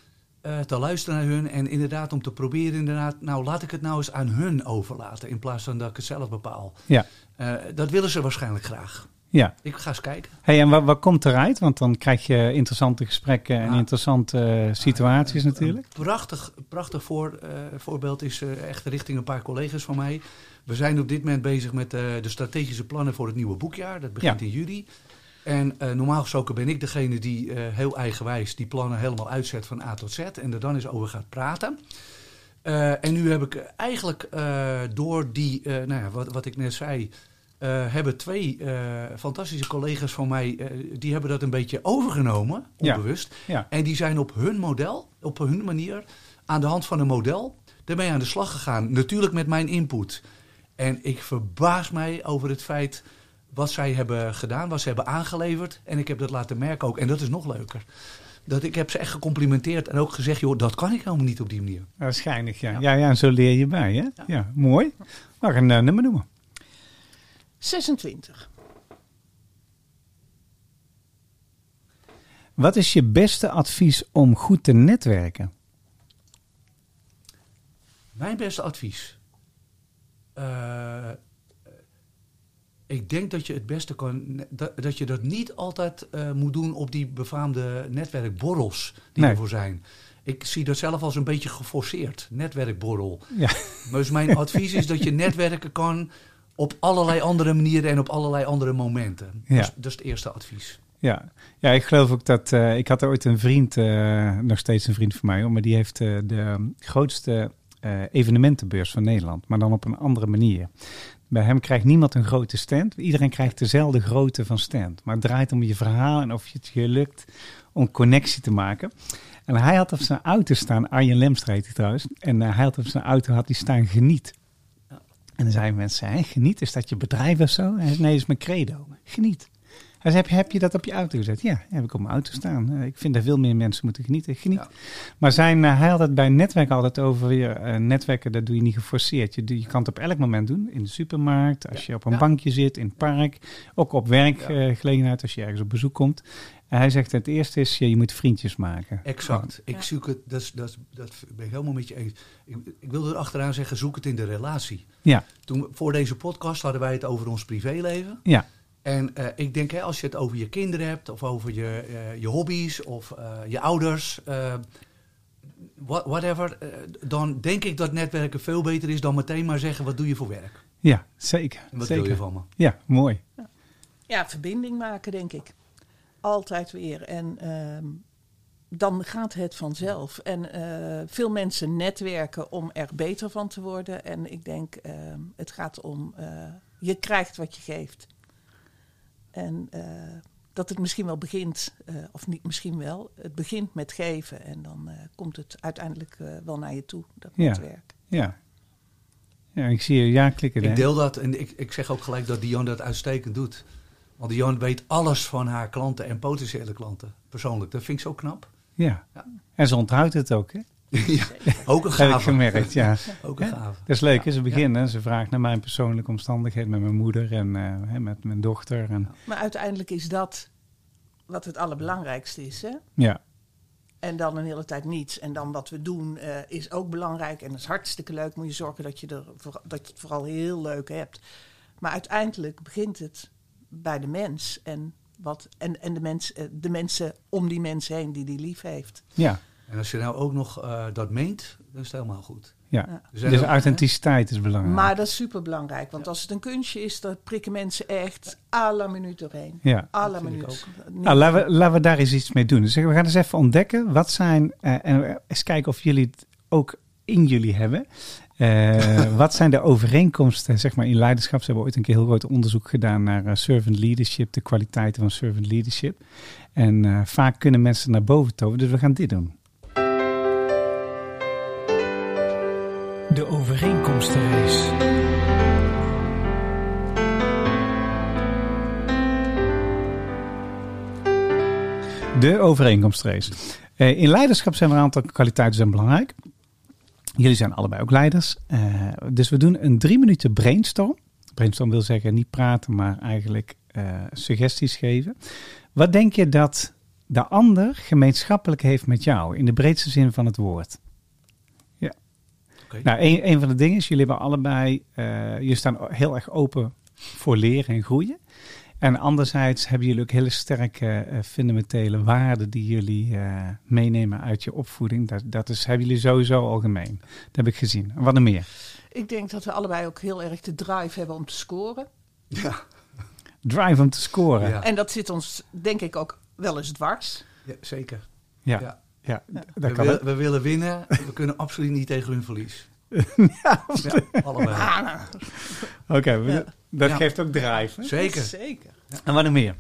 eh, te luisteren naar hun en inderdaad om te proberen inderdaad, nou laat ik het nou eens aan hun overlaten in plaats van dat ik het zelf bepaal.
Ja.
Eh, dat willen ze waarschijnlijk graag.
Ja.
Ik ga eens kijken.
Hey, en wat, wat komt eruit? Want dan krijg je interessante gesprekken en interessante eh, situaties natuurlijk.
Een prachtig, prachtig voor, voorbeeld is echt richting een paar collega's van mij. We zijn op dit moment bezig met de strategische plannen voor het nieuwe boekjaar. Dat begint in juli. En eh, normaal gesproken ben ik degene die eh, heel eigenwijs die plannen helemaal uitzet van A tot Z. En er dan eens over gaat praten. Eh, en nu heb ik eigenlijk door die, nou ja, wat, wat ik net zei, hebben twee fantastische collega's van mij, die hebben dat een beetje overgenomen,
Ja.
onbewust.
Ja.
En die zijn op hun model, op hun manier, aan de hand van een model, daarmee aan de slag gegaan. Natuurlijk met mijn input. En ik verbaas mij over het feit wat zij hebben gedaan, wat ze hebben aangeleverd. En ik heb dat laten merken ook. En dat is nog leuker. Dat ik heb ze echt gecomplimenteerd en ook gezegd, joh, dat kan ik helemaal niet op die manier.
Waarschijnlijk, ja.
Ja.
Ja, ja, en zo leer je bij, hè? Ja, mooi. Mag een eh, nummer noemen?
26.
Wat is je beste advies om goed te netwerken?
Mijn beste advies. Eh, ik denk dat je het beste kan. Dat, dat je dat niet altijd eh, moet doen op die befaamde netwerkborrels die
Nee.
ervoor zijn. ik zie dat zelf als een beetje geforceerd. Netwerkborrel.
Ja.
Dus mijn advies is dat je netwerken kan op allerlei andere manieren en op allerlei andere momenten.
Ja.
Dat, is, dat is het eerste advies.
Ja. ja, ik geloof ook dat... eh, ik had ooit een vriend, eh, nog steeds een vriend van mij... hoor, maar die heeft de grootste evenementenbeurs van Nederland. Maar dan op een andere manier. Bij hem krijgt niemand een grote stand. Iedereen krijgt dezelfde grootte van stand. Maar het draait om je verhaal en of het je lukt om connectie te maken. En hij had op zijn auto staan, Arjen Lemstra heet hij trouwens. En eh, hij had op zijn auto had hij staan geniet. En dan zeiden mensen, hè, geniet, is dat je bedrijf of zo? Hij zei, nee, dat is mijn credo. Geniet. Hij zei, heb je, heb je dat op je auto gezet? Ja, heb ik op mijn auto staan. Eh, ik vind dat veel meer mensen moeten genieten. Geniet.
Ja.
Maar zijn, eh, hij had het bij netwerk altijd over weer, eh, netwerken, dat doe je niet geforceerd. Je, je kan het op elk moment doen. In de supermarkt, als
Ja.
je op een
Ja.
bankje zit, in het park. Ook op werkgelegenheid, als je ergens op bezoek komt. En hij zegt, het eerste is, je, je moet vriendjes maken.
Exact. Ik zoek het, dat, is- dat, is- dat ben ik helemaal met je eens. Ik, ik wilde er achteraan zeggen, zoek het in de relatie.
Ja,
Toen, voor deze podcast hadden wij het over ons privéleven.
ja,
En eh, ik denk, hè, als je het over je kinderen hebt, of over je, eh, je hobby's, of eh, je ouders, eh, wha- whatever, dan denk ik dat netwerken veel beter is dan meteen maar zeggen, wat doe je voor werk?
ja, zeker.
En wat
zeker.
wil je van me?
Ja, mooi.
Ja, verbinding maken, denk ik. Altijd weer. En ehm, dan gaat het vanzelf. En eh, veel mensen netwerken om er beter van te worden. En ik denk, ehm, het gaat om, eh, je krijgt wat je geeft. En eh, dat het misschien wel begint, eh, of niet misschien wel, het begint met geven. En dan eh, komt het uiteindelijk eh, wel naar je toe, dat
Ja.
netwerk.
Ja. Ja, ik zie je ja klikken.
Ik
hè?
deel dat en ik, ik zeg ook gelijk dat Dion dat uitstekend doet. Want Dion weet alles van haar klanten en potentiële klanten, persoonlijk. Dat vind ik zo knap.
Ja.
Ja.
En ze onthoudt het ook, hè?
Ja, ook een
Heb ik
gave.
gemerkt, ja.
Ook een gave.
Dat is leuk?
Ja.
Ze beginnen. Ze vraagt naar mijn persoonlijke omstandigheden met mijn moeder en eh, hè, met mijn dochter. En,
Maar uiteindelijk is dat wat het allerbelangrijkste is, hè?
ja,
En dan een hele tijd niets. En dan wat we doen eh, is ook belangrijk. En dat is hartstikke leuk. Moet je zorgen dat je, er, voor- dat je het vooral heel leuk hebt. Maar uiteindelijk begint het bij de mens. En, wat, en, en de, mens, eh, de mensen om die mens heen die die lief heeft.
ja,
En als je nou ook nog eh, dat meent, dan is het helemaal goed.
ja.
Ja.
Er
Dus
ook-
authenticiteit is belangrijk.
Maar dat is super belangrijk. Want als het een kunstje is, dan prikken mensen echt à la minuut doorheen.
ja.
À la minuut.
Nou, laten we, laten we daar eens iets mee doen. Dus we gaan eens even ontdekken. Wat zijn, eh, en eens kijken of jullie het ook in jullie hebben. Eh, wat zijn de overeenkomsten zeg maar, in leiderschap? Ze hebben ooit een keer heel groot onderzoek gedaan naar servant leadership, de kwaliteiten van servant leadership. En eh, vaak kunnen mensen naar boven toveren, dus we gaan dit doen.
De overeenkomstenrace.
De overeenkomstrace. Eh in leiderschap zijn er een aantal kwaliteiten zijn belangrijk. Jullie zijn allebei ook leiders. Eh, dus we doen een drie minuten brainstorm. Brainstorm wil zeggen niet praten, maar eigenlijk eh, suggesties geven. Wat denk je dat de ander gemeenschappelijk heeft met jou? In de breedste zin van het woord. Nou, een, een van de dingen is, jullie hebben allebei, eh jullie staan heel erg open voor leren en groeien. En anderzijds hebben jullie ook hele sterke eh, fundamentele waarden die jullie eh, meenemen uit je opvoeding. Dat, dat is, hebben jullie sowieso algemeen. Dat heb ik gezien. En Wat nog meer?
Ik denk dat we allebei ook heel erg de drive hebben om te scoren.
Ja,
Drive om te scoren.
Ja.
En dat zit ons, denk ik, ook wel eens dwars.
ja, zeker.
Ja,
Ja.
Ja.
We,
kan
wil-
ook.
we willen winnen, we kunnen absoluut niet tegen hun verlies.
Ja,
allebei.
Ah,
Oké, we-
Ja.
dat
Ja.
geeft ook drive. hè?
Zeker.
Zeker.
En wat nog meer?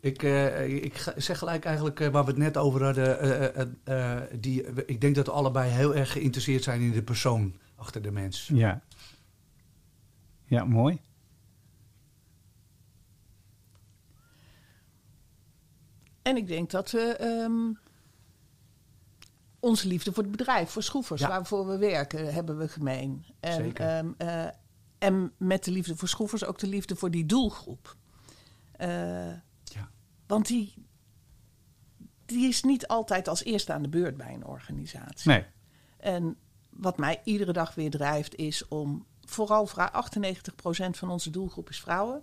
Ik, eh, ik zeg gelijk eigenlijk eh, waar we het net over hadden. eh, eh, eh, die, ik denk dat we allebei heel erg geïnteresseerd zijn in de persoon achter de mens.
Ja. Ja, mooi.
En ik denk dat we ehm, onze liefde voor het bedrijf, voor schroefers,
Ja.
waarvoor we werken, hebben we gemeen. En,
Zeker.
ehm, eh, en met de liefde voor schroefers ook de liefde voor die doelgroep. Eh,
Ja.
Want die, die is niet altijd als eerste aan de beurt bij een organisatie.
Nee.
En wat mij iedere dag weer drijft is om vooral vrou- 98% van onze doelgroep is vrouwen,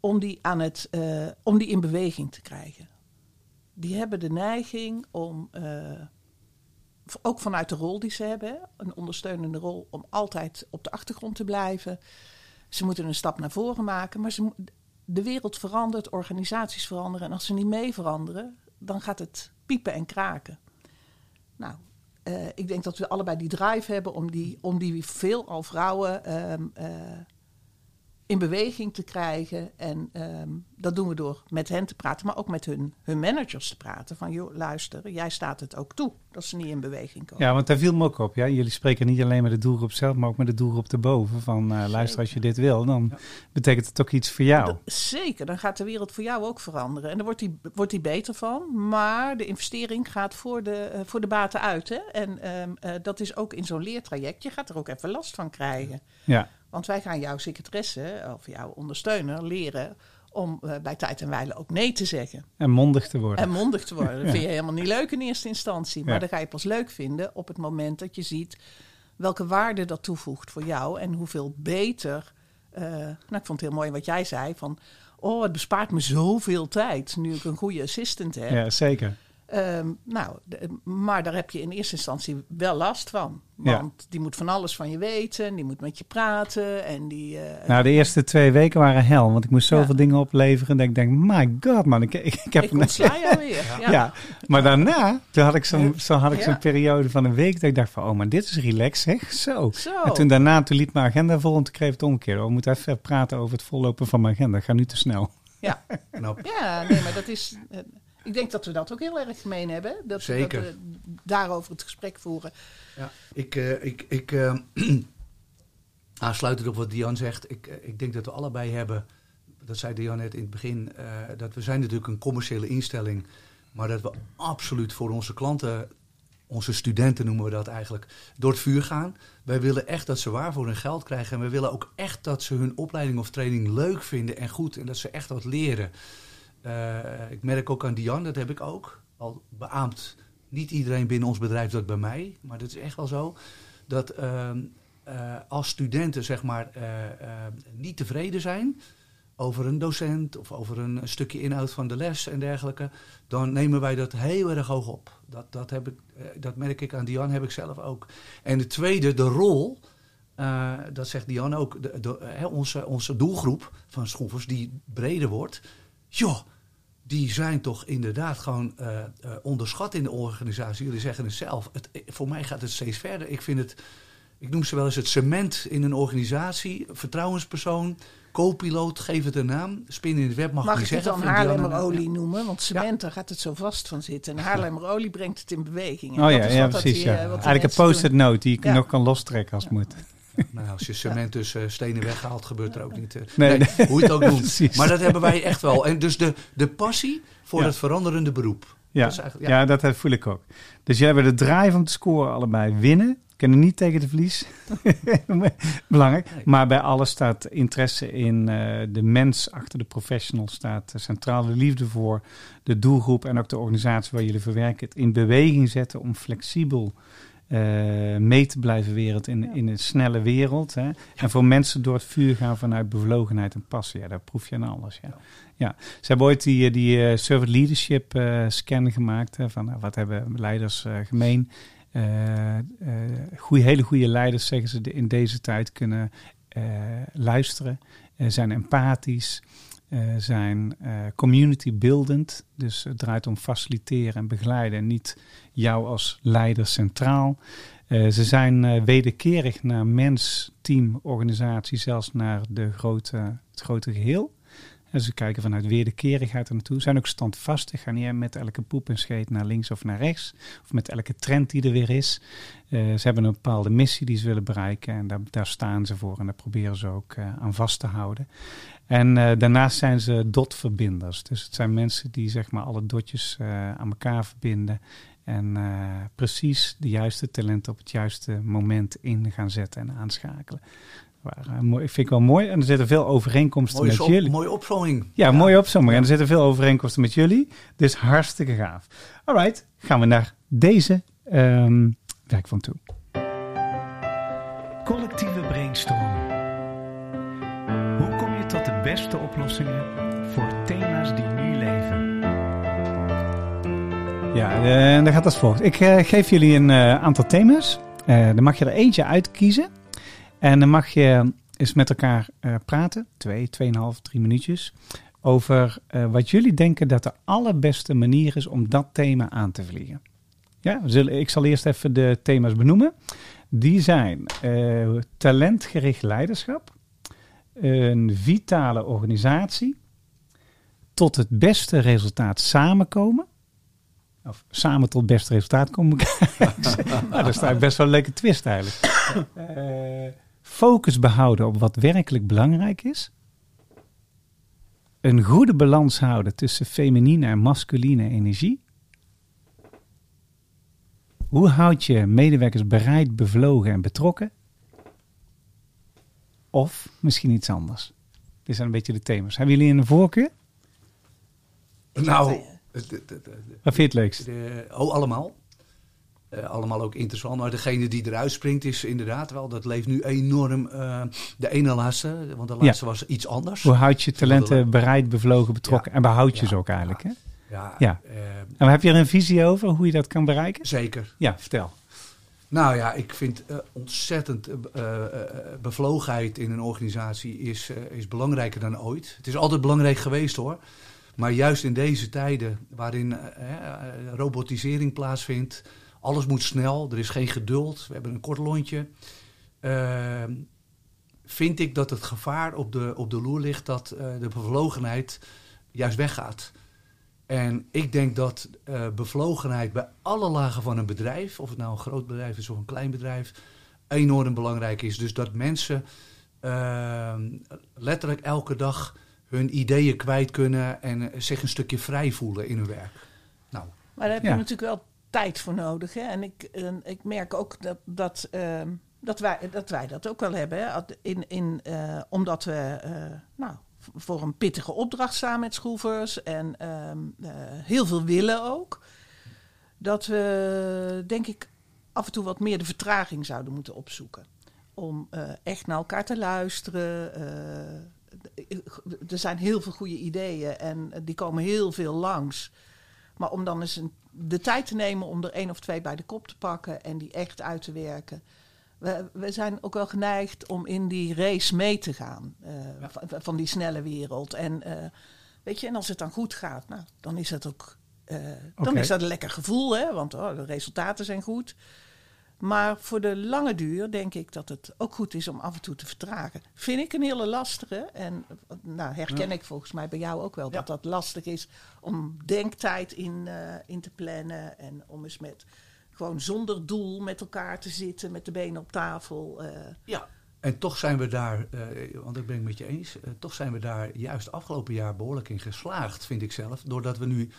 om die, aan het, eh, om die in beweging te krijgen. Die hebben de neiging om ook vanuit de rol die ze hebben, een ondersteunende rol om altijd op de achtergrond te blijven. Ze moeten een stap naar voren maken, maar ze, de wereld verandert, organisaties veranderen. En als ze niet mee veranderen, dan gaat het piepen en kraken. Nou, eh, ik denk dat we allebei die drive hebben om die, om die veelal vrouwen eh, in beweging te krijgen. En ehm, dat doen we door met hen te praten, maar ook met hun, hun managers te praten. Van, joh, luister, jij staat het ook toe dat ze niet in beweging komen.
Ja, want daar viel me ook op. Ja? Jullie spreken niet alleen met de doelgroep zelf, maar ook met de doelgroep erboven. Van eh, luister, als je dit wil, dan betekent het ook iets voor jou.
Dat- zeker, dan gaat de wereld voor jou ook veranderen. En daar wordt die, wordt die beter van. Maar de investering gaat voor de, eh, voor de baten uit. Hè? En ehm, eh, dat is ook in zo'n leertraject. Je gaat er ook even last van krijgen.
Ja,
Want wij gaan jouw secretaresse of jouw ondersteuner leren om eh, bij tijd en wijle ook nee te zeggen.
en mondig te worden.
En mondig te worden. Dat
Ja.
vind je helemaal niet leuk in eerste instantie. Maar
Ja.
dan ga je pas leuk vinden op het moment dat je ziet welke waarde dat toevoegt voor jou. En hoeveel beter. eh, nou, ik vond het heel mooi wat jij zei. Van, oh, het bespaart me zoveel tijd nu ik een goede assistant heb.
Ja, zeker.
Ehm, nou, de- maar daar heb je in eerste instantie wel last van.
Ja.
Want die moet van alles van je weten. Die moet met je praten. En die... eh,
Nou, de eerste twee weken waren hel, want ik moest zoveel
Ja.
dingen opleveren. Dat ik denk, my god man, ik, ik, ik heb...
ik ontsla je alweer. Ja.
Ja. maar daarna, toen had ik zo'n zo had ik
Ja.
zo'n periode van een week dat ik dacht van, oh, maar dit is relaxed, zeg. Zo.
Zo.
En toen daarna, toen liep mijn agenda vol en toen kreeg ik het omgekeerd. Oh, we moeten even praten over het vollopen van mijn agenda. Ga nu te snel.
Ja. Ja, nee, maar dat is. eh, ik denk dat we dat ook heel erg gemeen hebben. Dat,
Zeker.
dat we daarover het gesprek voeren.
Ja, ik, eh, ik, ik eh, aansluitend op wat Dian zegt, ik, eh, ik denk dat we allebei hebben, dat zei Dian net in het begin, dat we zijn natuurlijk een commerciële instelling, maar dat we absoluut voor onze klanten, onze studenten noemen we dat eigenlijk, door het vuur gaan. Wij willen echt dat ze waar voor hun geld krijgen en we willen ook echt dat ze hun opleiding of training leuk vinden en goed en dat ze echt wat leren. Eh, ik merk ook aan Dian, dat heb ik ook al beaamd. Niet iedereen binnen ons bedrijf dat bij mij, maar dat is echt wel zo. Dat ehm, eh, als studenten zeg maar eh, niet tevreden zijn over een docent of over een stukje inhoud van de les en dergelijke, dan nemen wij dat heel erg hoog op. Dat, dat, heb ik, dat merk ik aan Dian, heb ik zelf ook. En de tweede, de rol, dat zegt Dian ook, onze, onze doelgroep van schroevers die breder wordt. Joh, die zijn toch inderdaad gewoon eh, eh, onderschat in de organisatie. Jullie zeggen het zelf. Het, voor mij gaat het steeds verder. Ik vind het, ik noem ze wel eens het cement in een organisatie. Vertrouwenspersoon, co-piloot, geef het een naam. Spin in het web mag,
Mag
ik
ik
zeggen.
dan
een naam?
Haarlemmerolie noemen? Want cement, daar gaat het zo vast van zitten. En Haarlemmerolie brengt het in beweging. En
Oh
dat
ja,
is
ja
wat dat
precies.
die,
Ja.
eh,
Eigenlijk een post-it note die je
Ja.
nog kan lostrekken als het moet.
Nou, als je cement dus eh, stenen weghaalt, gebeurt er ook niet. eh.
Nee,
nee, hoe je het ook doet. Maar dat hebben wij echt wel. En dus de, de passie voor
Ja.
het veranderende beroep.
Ja,
Dat eigenlijk-
ja. dat voel ik ook. Dus jij hebben de drive om te scoren allebei winnen. Kunnen niet tegen de verlies. Belangrijk.
Nee.
Maar bij alles staat interesse in eh, de mens achter de professional. Staat centraal de liefde voor de doelgroep en ook de organisatie waar jullie verwerken. Het in beweging zetten om flexibel eh, mee te blijven wereld in, in een snelle wereld. Hè? En voor mensen door het vuur gaan vanuit bevlogenheid en passie. Ja, daar proef je aan alles. Ja. Ja, ze hebben ooit die, eh, die eh, servant leadership scan gemaakt. Hè, van nou, wat hebben leiders gemeen. Goeie, hele goede leiders, zeggen ze, in deze tijd kunnen luisteren. zijn empathisch. zijn community buildend. Dus het draait om faciliteren en begeleiden. En niet jou als leider centraal. Eh, ze zijn eh, wederkerig naar mens, team, organisatie, zelfs naar de grote, het grote geheel. En ze kijken vanuit wederkerigheid er naartoe. Zijn ook standvastig. Gaan niet met elke poep en scheet naar links of naar rechts. Of met elke trend die er weer is. Eh, ze hebben een bepaalde missie die ze willen bereiken. En daar, daar staan ze voor. En daar proberen ze ook eh, aan vast te houden. En eh, daarnaast zijn ze dotverbinders. Dus het zijn mensen die zeg maar alle dotjes eh, aan elkaar verbinden. En eh, precies de juiste talenten op het juiste moment in gaan zetten en aanschakelen. Waar, eh, mooi, vind ik wel mooi. En er zitten veel overeenkomsten
Mooie,
met
op,
jullie.
mooie opzomming.
Ja, mooie opzomming. En er zitten veel overeenkomsten met jullie. Dus hartstikke gaaf. Alright, gaan we naar deze ehm werkvorm toe.
Collectieve brainstorm. Hoe kom je tot de beste oplossingen
Ja, en dan gaat als volgt. Ik eh, geef jullie een eh, aantal thema's. Eh, dan mag je er eentje uitkiezen. En dan mag je eens met elkaar eh, praten. Twee, tweeënhalf, drie minuutjes. Over eh, wat jullie denken dat de allerbeste manier is om dat thema aan te vliegen. Ja, ik zal eerst even de thema's benoemen. Die zijn eh, talentgericht leiderschap. Een vitale organisatie. Tot het beste resultaat samenkomen. Of samen tot beste resultaat komen. nou, daar staat best wel een leuke twist eigenlijk. Eh, focus behouden op wat werkelijk belangrijk is. Een goede balans houden tussen feminine en masculine energie. Hoe houd je medewerkers bereid, bevlogen en betrokken? Of misschien iets anders. Dit zijn een beetje de thema's. Hebben jullie een voorkeur?
Nou,
Wat vind je het leukst?
oh, allemaal. Eh, allemaal ook interessant. Maar degene die eruit springt is inderdaad wel, dat leeft nu enorm. eh, de ene laatste, want de laatste was iets anders.
Hoe houd je talenten bereid, bevlogen, betrokken en behoud je
Ja,
ze ook eigenlijk? Hè?
Ja,
Ja. En heb je er een visie over hoe je dat kan bereiken?
zeker.
Ja, vertel.
Nou ja, ik vind ontzettend bevlogenheid in een organisatie is, is belangrijker dan ooit. Het is altijd belangrijk geweest hoor. Maar juist in deze tijden waarin eh, eh, robotisering plaatsvindt, alles moet snel, er is geen geduld, we hebben een kort lontje. eh, vind ik dat het gevaar op de, op de loer ligt dat eh, de bevlogenheid juist weggaat. En ik denk dat eh, bevlogenheid bij alle lagen van een bedrijf, of het nou een groot bedrijf is of een klein bedrijf, enorm belangrijk is. Dus dat mensen eh, letterlijk elke dag hun ideeën kwijt kunnen en eh, zich een stukje vrij voelen in hun werk. Nou,
Maar daar heb
Ja.
je natuurlijk wel tijd voor nodig. Hè? En ik, en ik merk ook dat, dat, ehm, dat, wij, dat wij dat ook wel hebben. Hè? In, in, eh, omdat we eh, nou, voor een pittige opdracht staan met schroevers. En ehm, eh, heel veel willen ook. Dat we, denk ik, af en toe wat meer de vertraging zouden moeten opzoeken. Om eh, echt naar elkaar te luisteren. Eh, er zijn heel veel goede ideeën en die komen heel veel langs. Maar om dan eens een, de tijd te nemen om er één of twee bij de kop te pakken en die echt uit te werken. We, we zijn ook wel geneigd om in die race mee te gaan eh, van, van die snelle wereld. En, eh, weet je, en als het dan goed gaat, nou, dan is het ook eh, dan is dat een lekker gevoel, hè? want oh, de resultaten zijn goed. Maar voor de lange duur denk ik dat het ook goed is om af en toe te vertragen. Vind ik een hele lastige. En nou, herken ik volgens mij bij jou ook wel dat dat lastig is om denktijd in, eh, in te plannen. En om eens met gewoon zonder doel met elkaar te zitten, met de benen op tafel. eh.
ja. En toch zijn we daar, eh, want dat ben ik met je eens, toch zijn we daar juist afgelopen jaar behoorlijk in geslaagd, vind ik zelf. Doordat we nu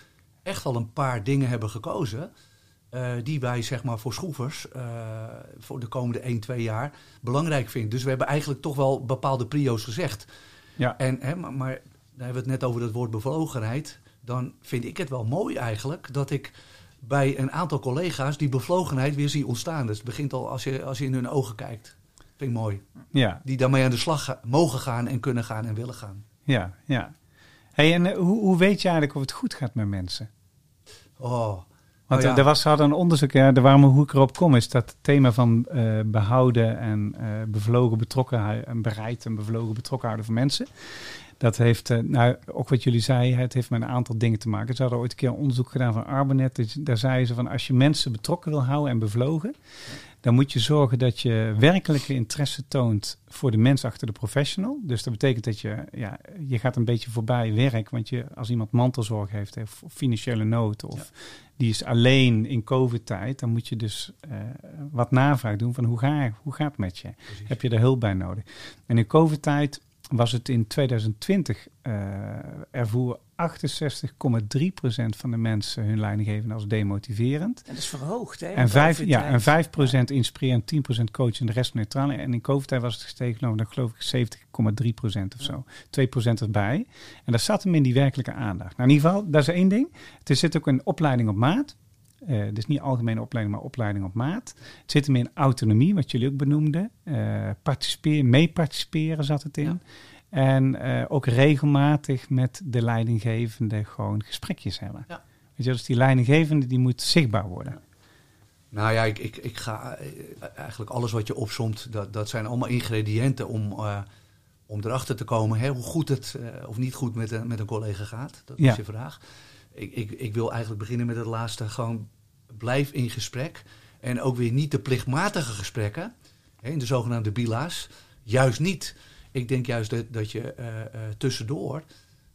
echt al een paar dingen hebben gekozen. Eh, die wij zeg maar voor schroevers eh, voor de komende 1, 2 jaar belangrijk vinden. Dus we hebben eigenlijk toch wel bepaalde prio's gezegd.
Ja.
En, hè, maar, maar daar hebben we het net over dat woord bevlogenheid. Dan vind ik het wel mooi eigenlijk dat ik bij een aantal collega's die bevlogenheid weer zie ontstaan. Dus het begint al als je, als je in hun ogen kijkt. Vind ik mooi.
Ja,
Die daarmee aan de slag mogen gaan en kunnen gaan en willen gaan.
ja, ja. Hey, en eh, hoe, hoe weet je eigenlijk of het goed gaat met mensen?
Oh,
Want
ja.
er was hadden een onderzoek, ja, de waarom hoe ik erop kom, is dat het thema van eh, behouden en eh, bevlogen betrokkenheid en bereid en bevlogen betrokken houden van mensen. Dat heeft, eh, nou, ook wat jullie zeiden, het heeft met een aantal dingen te maken. Ze hadden ooit een keer een onderzoek gedaan van Arbonet. Dus daar zeiden ze van als je mensen betrokken wil houden en bevlogen, dan moet je zorgen dat je werkelijke interesse toont voor de mens achter de professional. Dus dat betekent dat je, ja, je gaat een beetje voorbij werk. Want je, als iemand mantelzorg heeft of financiële nood of die is alleen in COVID-tijd, dan moet je dus eh, wat navraag doen van hoe, ga, hoe gaat het met je? Heb je er hulp bij nodig? En in COVID-tijd was het in 2020 eh ervoer 68,3% van de mensen hun leidinggevende als demotiverend.
En dat is verhoogd, hè?
En 5, ja, en 5% inspirerend, 10% coach en de rest neutraal. En in COVID-tijd was het gestegen, nou, dan geloof ik 70,3% of zo. 2% erbij. En daar zat hem in die werkelijke aandacht. Nou, in ieder geval, dat is één ding. Er zit ook een opleiding op maat. Eh dus niet algemene opleiding, maar opleiding op maat. Het zit hem in autonomie, wat jullie ook benoemden. Eh participeren, mee participeren zat het in. En eh, ook regelmatig met de leidinggevende gewoon gesprekjes hebben.
Ja.
Weet je, dus die leidinggevende die moet zichtbaar worden.
Nou ja, ik, ik, ik ga eigenlijk alles wat je opsomt, dat, dat zijn allemaal ingrediënten om, eh, om erachter te komen hè, hoe goed het eh, of niet goed met, een- met een collega gaat. Dat
Ja.
is je vraag. Ik, ik, ik wil eigenlijk beginnen met het laatste. Gewoon blijf in gesprek. En ook weer niet de plichtmatige gesprekken, hè, in de zogenaamde bila's. Juist niet. Ik denk juist dat, dat je eh, eh, tussendoor,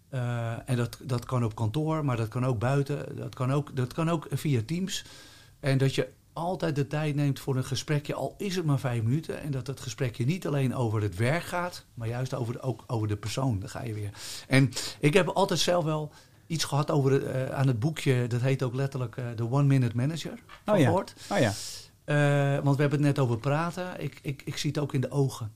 eh, en dat, dat kan op kantoor, maar dat kan ook buiten, dat kan ook, dat kan ook via Teams. En dat je altijd de tijd neemt voor een gesprekje, al is het maar vijf minuten. En dat het gesprekje niet alleen over het werk gaat, maar juist over de, ook over de persoon. Daar ga je weer. En ik heb altijd zelf wel iets gehad over eh, aan het boekje, dat heet ook letterlijk eh, de One Minute Manager. Van
Oh ja. Oh ja,
Eh, want we hebben het net over praten. Ik, ik, ik zie het ook in de ogen.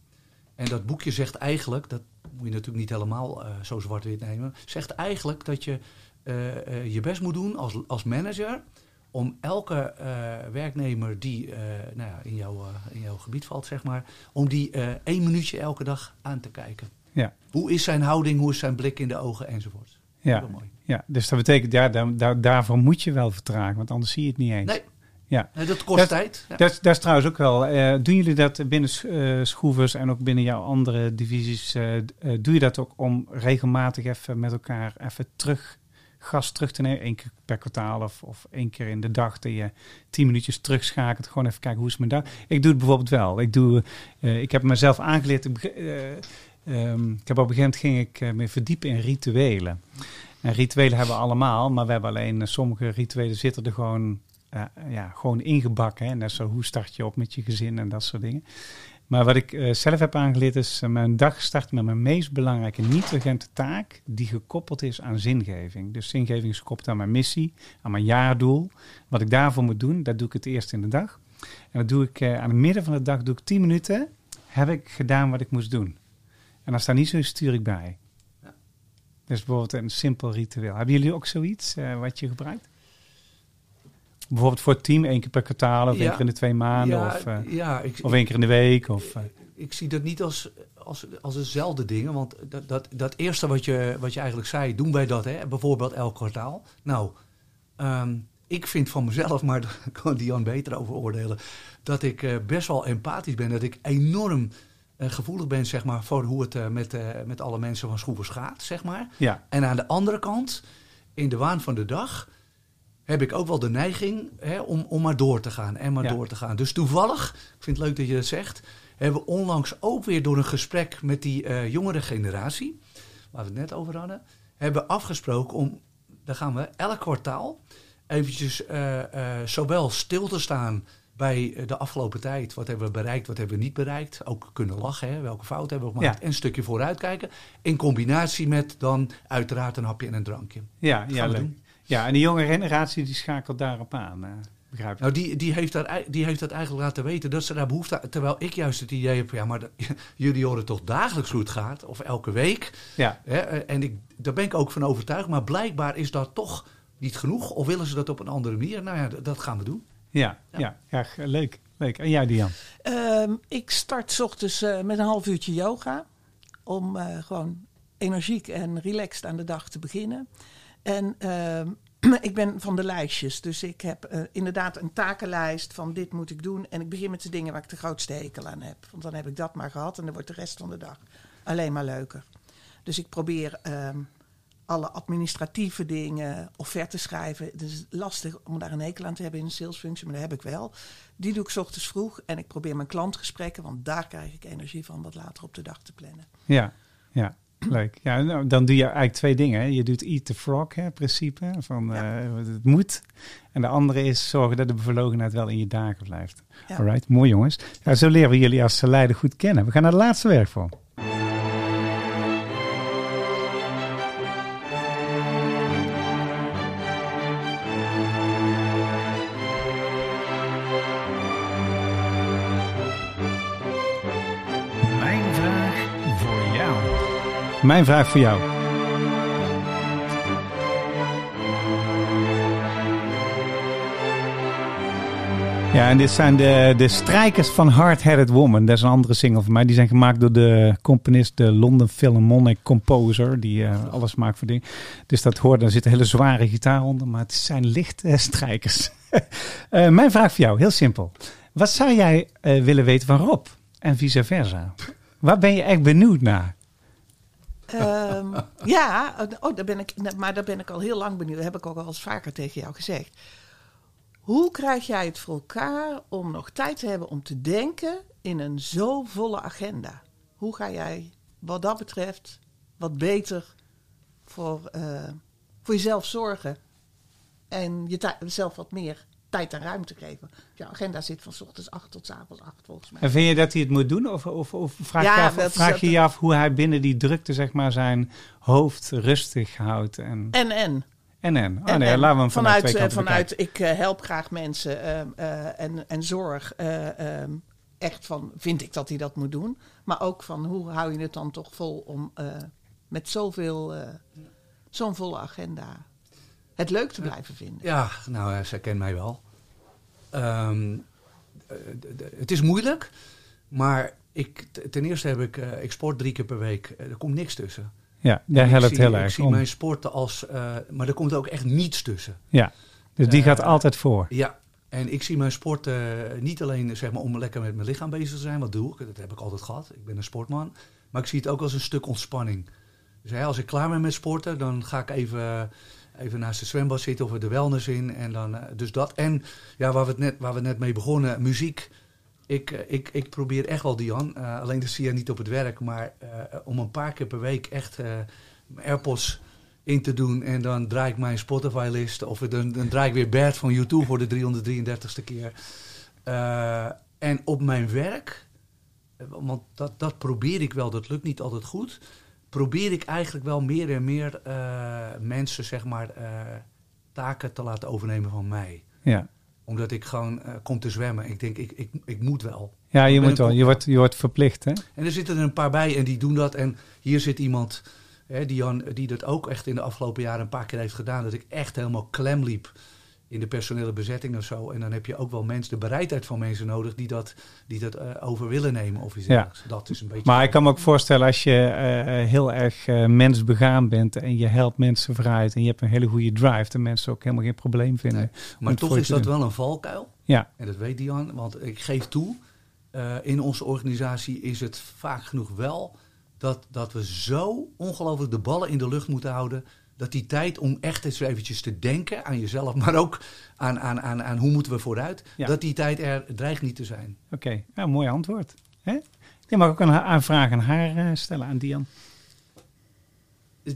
En dat boekje zegt eigenlijk, dat moet je natuurlijk niet helemaal eh, zo zwart-wit nemen, zegt eigenlijk dat je eh, eh, je best moet doen als, als manager om elke eh, werknemer die eh, nou ja, in, jouw, eh, in jouw gebied valt, zeg maar, om die eh, één minuutje elke dag aan te kijken.
ja,
Hoe is zijn houding, hoe is zijn blik in de ogen enzovoort.
Ja.
Heel mooi.
ja. Dus dat betekent, ja, daar, daar, daarvoor moet je wel vertragen, want anders zie je het niet eens.
Nee,
Ja.
nee, dat kost
Dat-
tijd. Ja.
Dat, is- dat is trouwens ook wel. eh, doen jullie dat binnen eh Schroevers en ook binnen jouw andere divisies? eh, doe je dat ook om regelmatig even met elkaar even terug, gas terug te nemen? Eén keer per kwartaal of, of één keer in de dag dat je tien minuutjes terugschakelt. Gewoon even kijken hoe is mijn dag. Ik doe het bijvoorbeeld wel. Ik, doe, ik heb mezelf aangeleerd. Eh, ehm, ik heb op een gegeven moment ging ik eh, me verdiepen in rituelen. En rituelen hebben we allemaal, maar we hebben alleen eh, sommige rituelen zitten er gewoon, eh, ja, gewoon ingebakken. Hè? Net zo hoe start je op met je gezin en dat soort dingen. Maar wat ik zelf heb aangeleerd is mijn dag start met mijn meest belangrijke niet-urgente taak die gekoppeld is aan zingeving. Dus zingeving is gekoppeld aan mijn missie, aan mijn jaardoel. Wat ik daarvoor moet doen, dat doe ik het eerst in de dag. En dat doe ik aan het midden van de dag, doe ik 10 minuten, heb ik gedaan wat ik moest doen. En als daar niet zo is, stuur ik bij.
Ja.
Is bijvoorbeeld een simpel ritueel. Hebben jullie ook zoiets eh, wat je gebruikt? Bijvoorbeeld voor het team, één keer per kwartaal of
Ja.
één keer in de twee maanden
ja,
of, eh,
ja, ik,
of één keer in de week. Of, eh,
ik zie dat niet als, als, als dezelfde dingen. Want dat, dat, dat eerste wat je, wat je eigenlijk zei, doen wij dat, hè? bijvoorbeeld elk kwartaal. Nou, ehm, ik vind van mezelf, maar daar kan Dian beter over oordelen, dat ik best wel empathisch ben. Dat ik enorm gevoelig ben zeg maar, voor hoe het eh, met, eh, met alle mensen van Schroevers gaat. Zeg maar.
ja,
En aan de andere kant, in de waan van de dag, heb ik ook wel de neiging hè, om, om maar door te gaan en maar
Ja.
door te gaan. Dus toevallig, ik vind het leuk dat je dat zegt, hebben we onlangs ook weer door een gesprek met die eh, jongere generatie, waar we het net over hadden, hebben we afgesproken om, daar gaan we elk kwartaal eventjes eh, eh, zowel stil te staan bij eh, de afgelopen tijd. Wat hebben we bereikt, wat hebben we niet bereikt. Ook kunnen lachen, hè, welke fouten hebben we gemaakt.
Ja.
En een stukje vooruitkijken. In combinatie met dan uiteraard een hapje en een drankje.
ja, ja,
we
leuk.
doen.
Ja, en de jonge generatie die schakelt daarop aan, eh, begrijp ik.
Nou, die, die, heeft dat, ei- die heeft dat eigenlijk laten weten dat ze daar behoefte aan... Terwijl ik juist het idee heb, ja, maar de- jullie horen toch dagelijks hoe het gaat? Of elke week?
Ja,
Hè? eh, En ik, daar ben ik ook van overtuigd. Maar blijkbaar is dat toch niet genoeg. Of willen ze dat op een andere manier? Nou ja, dat gaan we doen.
Ja,
Ja.
ja. leuk. leuk. En jij, Dian?
Ehm, ik start 's ochtends eh, met een half uurtje yoga. Om eh, gewoon energiek en relaxed aan de dag te beginnen. En ehm, ik ben van de lijstjes. Dus ik heb eh, inderdaad een takenlijst van dit moet ik doen. En ik begin met de dingen waar ik de grootste hekel aan heb. Want dan heb ik dat maar gehad en dan wordt de rest van de dag alleen maar leuker. Dus ik probeer ehm, alle administratieve dingen, offertes schrijven. Het is lastig om daar een hekel aan te hebben in een salesfunctie, maar dat heb ik wel. Die doe ik 's ochtends vroeg en ik probeer mijn klantgesprekken, want daar krijg ik energie van wat later op de dag te plannen.
Ja, ja. Leuk. Ja, nou, dan doe je eigenlijk twee dingen. Hè. Je doet eat the frog, hè, principe. Van,
Ja.
eh, het moet. En de andere is zorgen dat de bevlogenheid wel in je dagen blijft.
Ja.
Alright, mooi jongens. Ja, zo leren we jullie als leider goed kennen. We gaan naar de laatste werkvorm.
Mijn vraag voor jou.
Ja, en dit zijn de, de strijkers van Hard Headed Woman. Dat is een andere single van mij. Die zijn gemaakt door de componist, de London Philharmonic Composer. Die eh, alles maakt voor dingen. Dus dat hoort, daar zit een hele zware gitaar onder. Maar het zijn lichte strijkers. Eh, mijn vraag voor jou, heel simpel. Wat zou jij eh, willen weten van Rob? En vice versa. Waar ben je echt benieuwd naar?
Ehm, ja, oh, daar ben ik, maar daar ben ik al heel lang benieuwd. Dat heb ik ook al eens vaker tegen jou gezegd. Hoe krijg jij het voor elkaar om nog tijd te hebben om te denken in een zo volle agenda? Hoe ga jij wat dat betreft wat beter voor, eh, voor jezelf zorgen en jezelf wat meer tijd en ruimte geven? Je agenda zit van 's ochtends 8 tot 's avonds 8 volgens mij.
En vind je dat hij het moet doen? Of, of, of vraag,
Ja,
je, af,
is
vraag je je af hoe hij binnen die drukte zeg maar, zijn hoofd rustig houdt? En
En en.
en, en. Oh
En-
nee,
en
laten we hem vanuit,
vanuit,
twee
eh, vanuit ik eh, help graag mensen ehm, eh, en, en zorg. ehm, echt van, vind ik dat hij dat moet doen. Maar ook van, hoe hou je het dan toch vol om met zoveel, zo'n volle agenda het leuk te blijven vinden.
Ja, nou, eh, zij kent mij wel. Ehm, eh, het is moeilijk, maar ik, ten eerste heb ik, eh, ik sport drie keer per week. Eh, er komt niks tussen.
Ja, daar
ik
helpt
zie-
heel
Ik
erg
zie
om.
mijn sporten als, eh, maar er komt ook echt niets tussen.
Ja, dus die
Eh,
gaat altijd voor.
Ja, en ik zie mijn sport eh, niet alleen zeg maar, om lekker met mijn lichaam bezig te zijn, wat doe ik, dat heb ik altijd gehad. Ik ben een sportman. Maar ik zie het ook als een stuk ontspanning. Dus hè, als ik klaar ben met sporten, dan ga ik even, even naast de zwembad zitten of de wellness in. En dan, eh, dus dat. En ja, waar we, het net, waar we net mee begonnen, muziek. Ik, eh, ik, ik probeer echt wel, Dian, eh, alleen dat zie je niet op het werk, maar om een paar keer per week echt mijn AirPods in te doen. En dan draai ik mijn Spotify-list. Of dan, dan draai ik weer Bert van YouTube voor de 333ste keer. En op mijn werk, want dat, dat probeer ik wel, dat lukt niet altijd goed. Probeer ik eigenlijk wel meer en meer eh, mensen, zeg maar, eh, taken te laten overnemen van mij.
Ja,
Omdat ik gewoon eh, kom te zwemmen. Ik denk, ik, ik, ik moet wel.
ja je, moet wel, je, wordt, je wordt verplicht, hè?
En er zitten er een paar bij en die doen dat. En hier zit iemand, hè, die, Jan, die dat ook echt in de afgelopen jaren een paar keer heeft gedaan. Dat ik echt helemaal klem liep in de personele bezetting of zo. En dan heb je ook wel mensen, de bereidheid van mensen nodig die dat, die dat eh, over willen nemen of iets
Ja.
Dat is een beetje...
Maar ik kan me ook voorstellen als je eh, eh, heel erg eh, mensbegaan bent en je helpt mensen vooruit en je hebt een hele goede drive, dat mensen ook helemaal geen probleem vinden.
Nee, Maar toch is dat
doen.
wel een valkuil.
Ja,
En dat weet Dian, want ik geef toe, in onze organisatie is het vaak genoeg wel dat, dat we zo ongelooflijk de ballen in de lucht moeten houden. Dat die tijd om echt eens eventjes te denken aan jezelf, maar ook aan, aan, aan, aan hoe moeten we vooruit.
Ja.
Dat die tijd er dreigt niet te zijn.
oké. Ja, mooi antwoord. Hè? Je mag ook een, een vraag aan haar eh, stellen, aan Dian.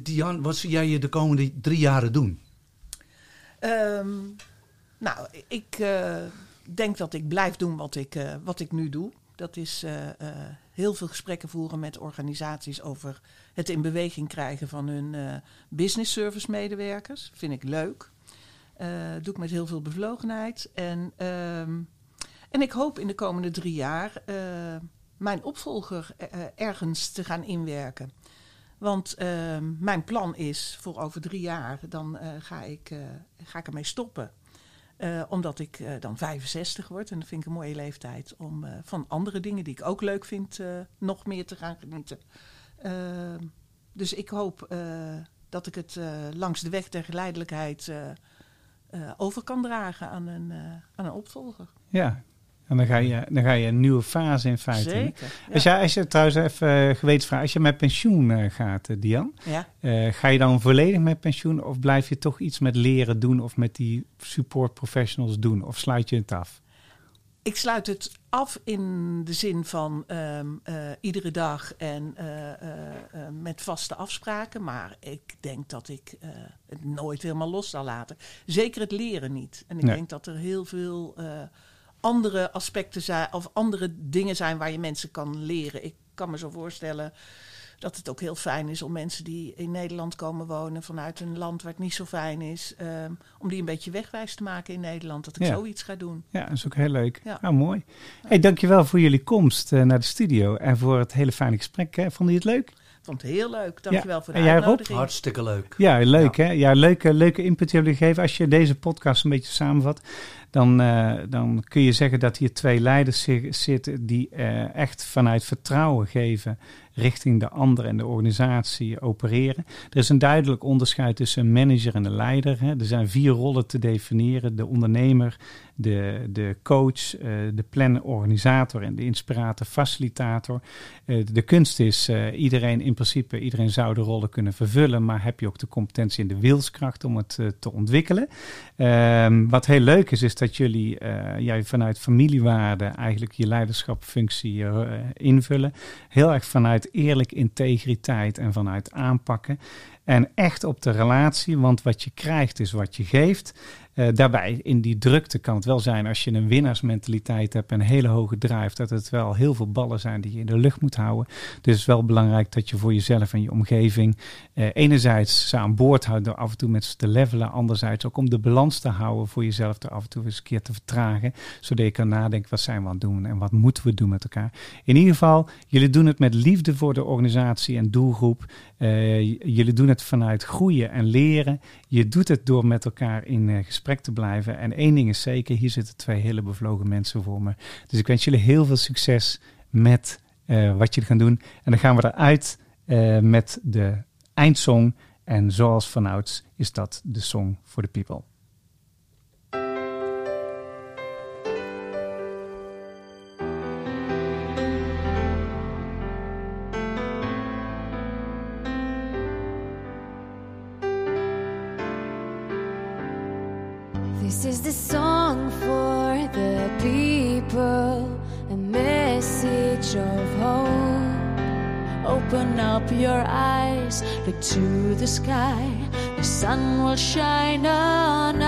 Dian, wat zie jij je de komende drie jaren doen?
Ehm, nou, ik eh, denk dat ik blijf doen wat ik, eh, wat ik nu doe. Dat is eh, eh, heel veel gesprekken voeren met organisaties over het in beweging krijgen van hun eh, business service medewerkers. Vind ik leuk. Eh doe ik met heel veel bevlogenheid. En, ehm, en ik hoop in de komende drie jaar eh, mijn opvolger ergens te gaan inwerken. Want ehm, mijn plan is voor over drie jaar, dan ga, ik, ga ik ermee stoppen. Omdat ik dan 65 word. En dat vind ik een mooie leeftijd om van andere dingen die ik ook leuk vind, nog meer te gaan genieten. Ehm, dus ik hoop eh, dat ik het eh, langs de weg der geleidelijkheid eh, over kan dragen aan een, aan een opvolger.
Ja, en dan ga je, dan ga je een nieuwe fase in feite.
Zeker.
Als, je, als je trouwens even uh, gewetensvraag, als je met pensioen gaat, Dian,
Ja.
ga je dan volledig met pensioen of blijf je toch iets met leren doen of met die support professionals doen? Of sluit je het af?
Ik sluit het af in de zin van ehm, eh, iedere dag en eh, eh, met vaste afspraken. Maar ik denk dat ik het nooit helemaal los zal laten. Zeker het leren niet. En ik
Nee.
denk dat er heel veel andere aspecten zijn of andere dingen zijn waar je mensen kan leren. Ik kan me zo voorstellen dat het ook heel fijn is om mensen die in Nederland komen wonen vanuit een land waar het niet zo fijn is, ehm, om die een beetje wegwijs te maken in Nederland. Dat ik
Ja.
zoiets ga doen.
Ja, dat is ook heel leuk.
Ja.
Nou, mooi. Hey, dankjewel voor jullie komst eh, naar de studio en voor het hele fijne gesprek. Hè. Vonden jullie het leuk?
Ik vond het heel leuk. Dankjewel
Ja.
voor de
En jij, Rob?
uitnodiging.
Hartstikke leuk.
Ja, leuk hè? Ja, leuke, leuke input jullie geven. Als je deze podcast een beetje samenvat, dan, eh, dan kun je zeggen dat hier twee leiders zi- zitten die eh, echt vanuit vertrouwen geven richting de ander en de organisatie opereren. Er is een duidelijk onderscheid tussen een manager en een leider. Hè. Er zijn vier rollen te definiëren: de ondernemer, de, de coach, eh, de planner, organisator en de inspirator, facilitator. Eh, de kunst is, eh, iedereen in principe, iedereen zou de rollen kunnen vervullen, maar heb je ook de competentie en de wilskracht om het te ontwikkelen. Ehm, wat heel leuk is, is dat jullie jij vanuit familiewaarden eigenlijk je leiderschapfunctie invullen. Heel erg vanuit eerlijk integriteit en vanuit aanpakken. En echt op de relatie, want wat je krijgt is wat je geeft. Eh, daarbij, in die drukte kan het wel zijn als je een winnaarsmentaliteit hebt en een hele hoge drive, dat het wel heel veel ballen zijn die je in de lucht moet houden. Dus het is wel belangrijk dat je voor jezelf en je omgeving eh, enerzijds ze aan boord houdt door af en toe met ze te levelen, anderzijds ook om de balans te houden voor jezelf door af en toe eens een keer te vertragen, zodat je kan nadenken wat zijn we aan het doen en wat moeten we doen met elkaar. In ieder geval, jullie doen het met liefde voor de organisatie en doelgroep. Eh, jullie doen het vanuit groeien en leren. Je doet het door met elkaar in eh, te blijven. En één ding is zeker, hier zitten twee hele bevlogen mensen voor me. Dus ik wens jullie heel veel succes met eh, wat jullie gaan doen. En dan gaan we eruit eh, met de eindsong. En zoals vanouds is dat de Song for the People.
Your eyes, look to the sky, the sun will shine on.